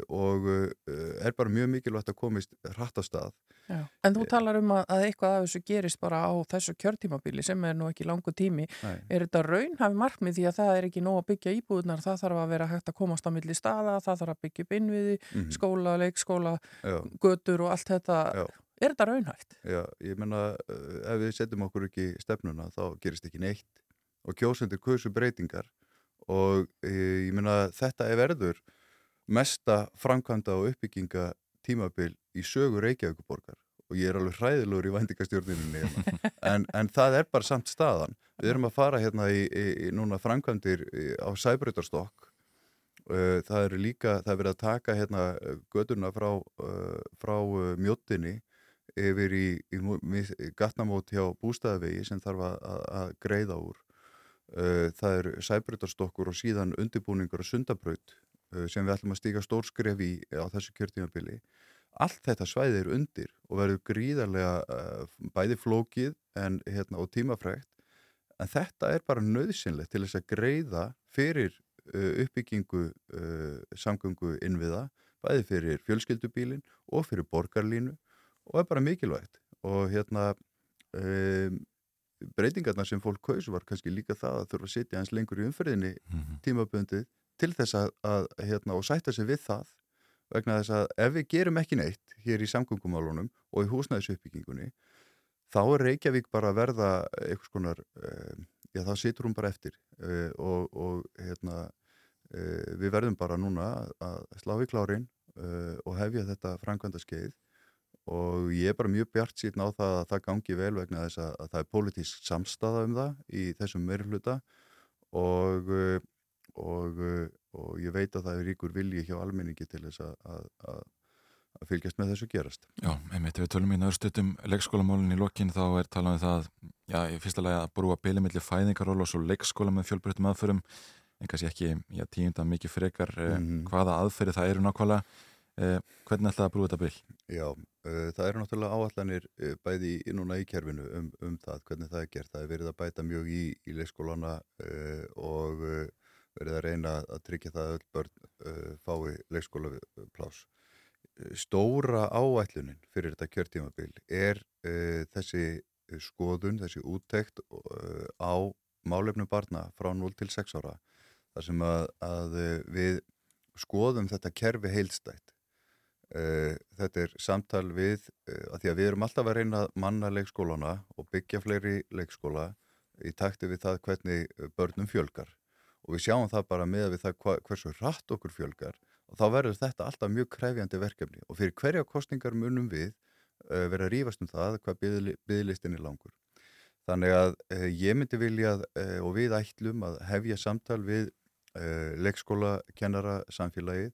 og er bara mjög mikilvægt að komist hratt á stað. Já. En þú talar um að, að eitthvað af þessu gerist bara á þessu kjörtímabili sem er nú ekki langu tími. Nei. Er þetta raunhafi markmið því að það er ekki nóg að byggja íbúðunar, það þarf að vera hægt að komast á milli staða, það þarf að byggja upp innviði, Mhm. skóla, leikskóla, Já. götur og allt þetta. Já. Er þetta raunhæft? Já, ég menna ef við setjum okkur ekki stefnuna þá gerist ekki neitt og kjósendur kursu breytingar og e, ég menna þetta er verður mesta framkvæmda og uppbygginga tímabil í sögu Reykjavíkuborgar og ég er alveg hræðilegur í vændikastjórninni hérna. *laughs* en, en það er bara samt staðan við erum að fara hérna í, í, í núna framkvæmdir í- á Sæbreytarstokk Uh, það eru líka, það er verið að taka hérna göduna frá, frá mjóttinni yfir í, í, gatnamót hjá bústæðavegi sem þarf að, að, að greiða úr. Uh, það er sæbreytarstokkur og síðan undirbúningur og sundabraut uh, sem við ætlum að stíka stórskref í á þessu kjörtímabili. Allt þetta svæði er undir og verður gríðarlega bæði flókið en, hérna, og tímafrægt en þetta er bara nöðsynlegt til þess að greiða fyrir uppbyggingu samgöngu innviða, bæði fyrir fjölskyldubílin og fyrir borgarlínu og er bara mikilvægt og hérna um, breytingarnar sem fólk kaus var kannski líka það að þurfa að sitja eins lengur í umferðinni tímabundið til þess að, að hérna, og sætta sig við það vegna þess að ef við gerum ekki neitt hér í samgöngumálunum og í húsnæðisuppbyggingunni þá er Reykjavík bara að verða eitthvað skonar, uh, já þá situr hún bara eftir uh, og, og hérna, uh, við verðum bara núna að slá í klárin uh, og hefja þetta framkvæmda skeið og ég er bara mjög bjart síðan á það að það gangi vel vegna þess að, að það er pólitísk samstaða um það í þessum meirfluta og, uh, og, uh, og ég veit að það er ríkur vilji hjá almenningi til þess að, að, að, fylgjast með þessu gerast. Já, einmitt, við tölum í nöðstutum leikskólamálinn í lokin þá er talað um það, já, í fyrsta lagi að brúa beilimilli fæðingaról og svo leikskóla með fjölbreytum aðförum, en kannski ekki, já, tíunda mikið frekar mm. hvaða aðferði það eru nákvæmlega. Eh, hvernig ætlaði að brúa þetta bil? Já, uh, það eru náttúrulega áallanir uh, bæði í, núna í kerfinu um, um það, hvernig það er gert. Það er verið að bæta mjög í, í leikskólana uh, og verið að reyna að tryggja það að öll börn fái leikskólaplás. Stóra áætlunin fyrir þetta kjörtímabil er þessi skoðun, þessi úttekt á málefnum barna frá 0 til 6 ára. þar sem að, að við skoðum þetta kerfi heildstætt. Uh, þetta er samtal við, uh, að því að við erum alltaf að reyna að manna leikskólana og byggja fleiri leikskóla í takti við það hvernig uh, börnum fjölgar og við sjáum það bara með við það hversu rætt okkur fjölgar og þá verður þetta alltaf mjög krefjandi verkefni og fyrir hverja kostningar munum við vera að rífast um það hvað byggðlistin er langur. Þannig að ég myndi vilja og við ætlum að hefja samtal við leikskóla kennara samfélagið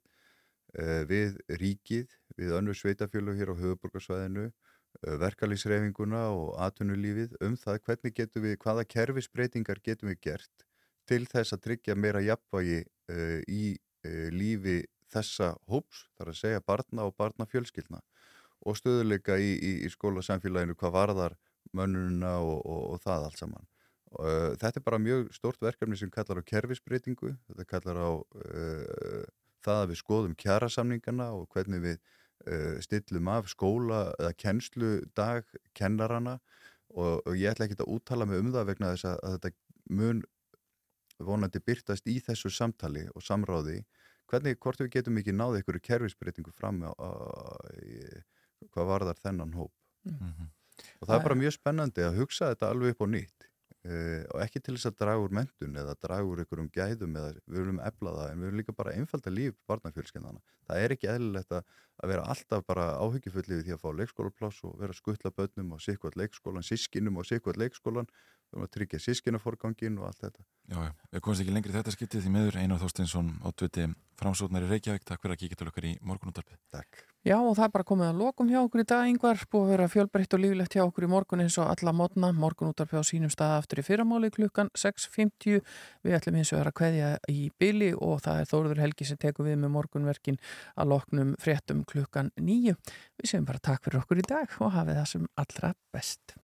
við ríkið, við önnur sveitafjölu hér á höfuborgarsvæðinu, uh, verkalýsreifinguna og atvinnulífið um það hvernig getum við, hvaða kerfisbreytingar getum við gert til þess að tryggja meira jafnvægi uh, í lífi þessa hóps, þar að segja barna og barnafjölskyldna og stöðuleika í, í, í skólasamfélaginu hvað varðar mönnuna og, og, og það allt saman. Uh, þetta er bara mjög stort verkefni sem kallar á kerfisbreytingu, þetta kallar á uh, það að við skoðum kjærasamningana og hvernig við uh, stillum af skóla eða kennslu dag kennarana og, og ég ætla ekki að úttala mig um það vegna þess að, að þetta mun vonandi byrtast í þessu samtali og samráði. Hvernig, hvort við getum ekki náði ykkur kerfisbreytingu fram á, á, í, hvað varðar þennan hóp? Mhm. og það er bara mjög spennandi að hugsa þetta alveg upp á nýtt uh, og ekki til þess að draga úr mentun eða draga úr ykkurum gæðum eða við viljum efla það en við viljum líka bara einfalda líf barnafjölskyndana. Það er ekki eðlilegt að, að vera alltaf bara áhyggjufullið því að fá leikskólapláss og vera skuttla börnum á sikvart leikskólan, sískinum á sikvart leikskólan viljum að tryggja sískinaforgangin og allt þetta. Já, já, við komumst ekki lengri þetta skiptið því meður Einar Þorstinsson átviti framsóknar í Reykjavík. Takk fyrir að kíkja til okkar í morgunúttarpið. Takk. Já og það er bara komið að lokum hjá okkur í dag yngvar, búið að vera fjölbreytt og líflegt hjá okkur í morgun eins og alla mótna, morgun út af á sínum stað aftur í fyrramáli klukkan 6.50 við ætlum eins og vera að kveðja í byli og það er Þóruður Helgi sem tekur við með morgunverkin að loknum fréttum klukkan 9. Við séum bara takk fyrir okkur í dag og hafið það sem allra best.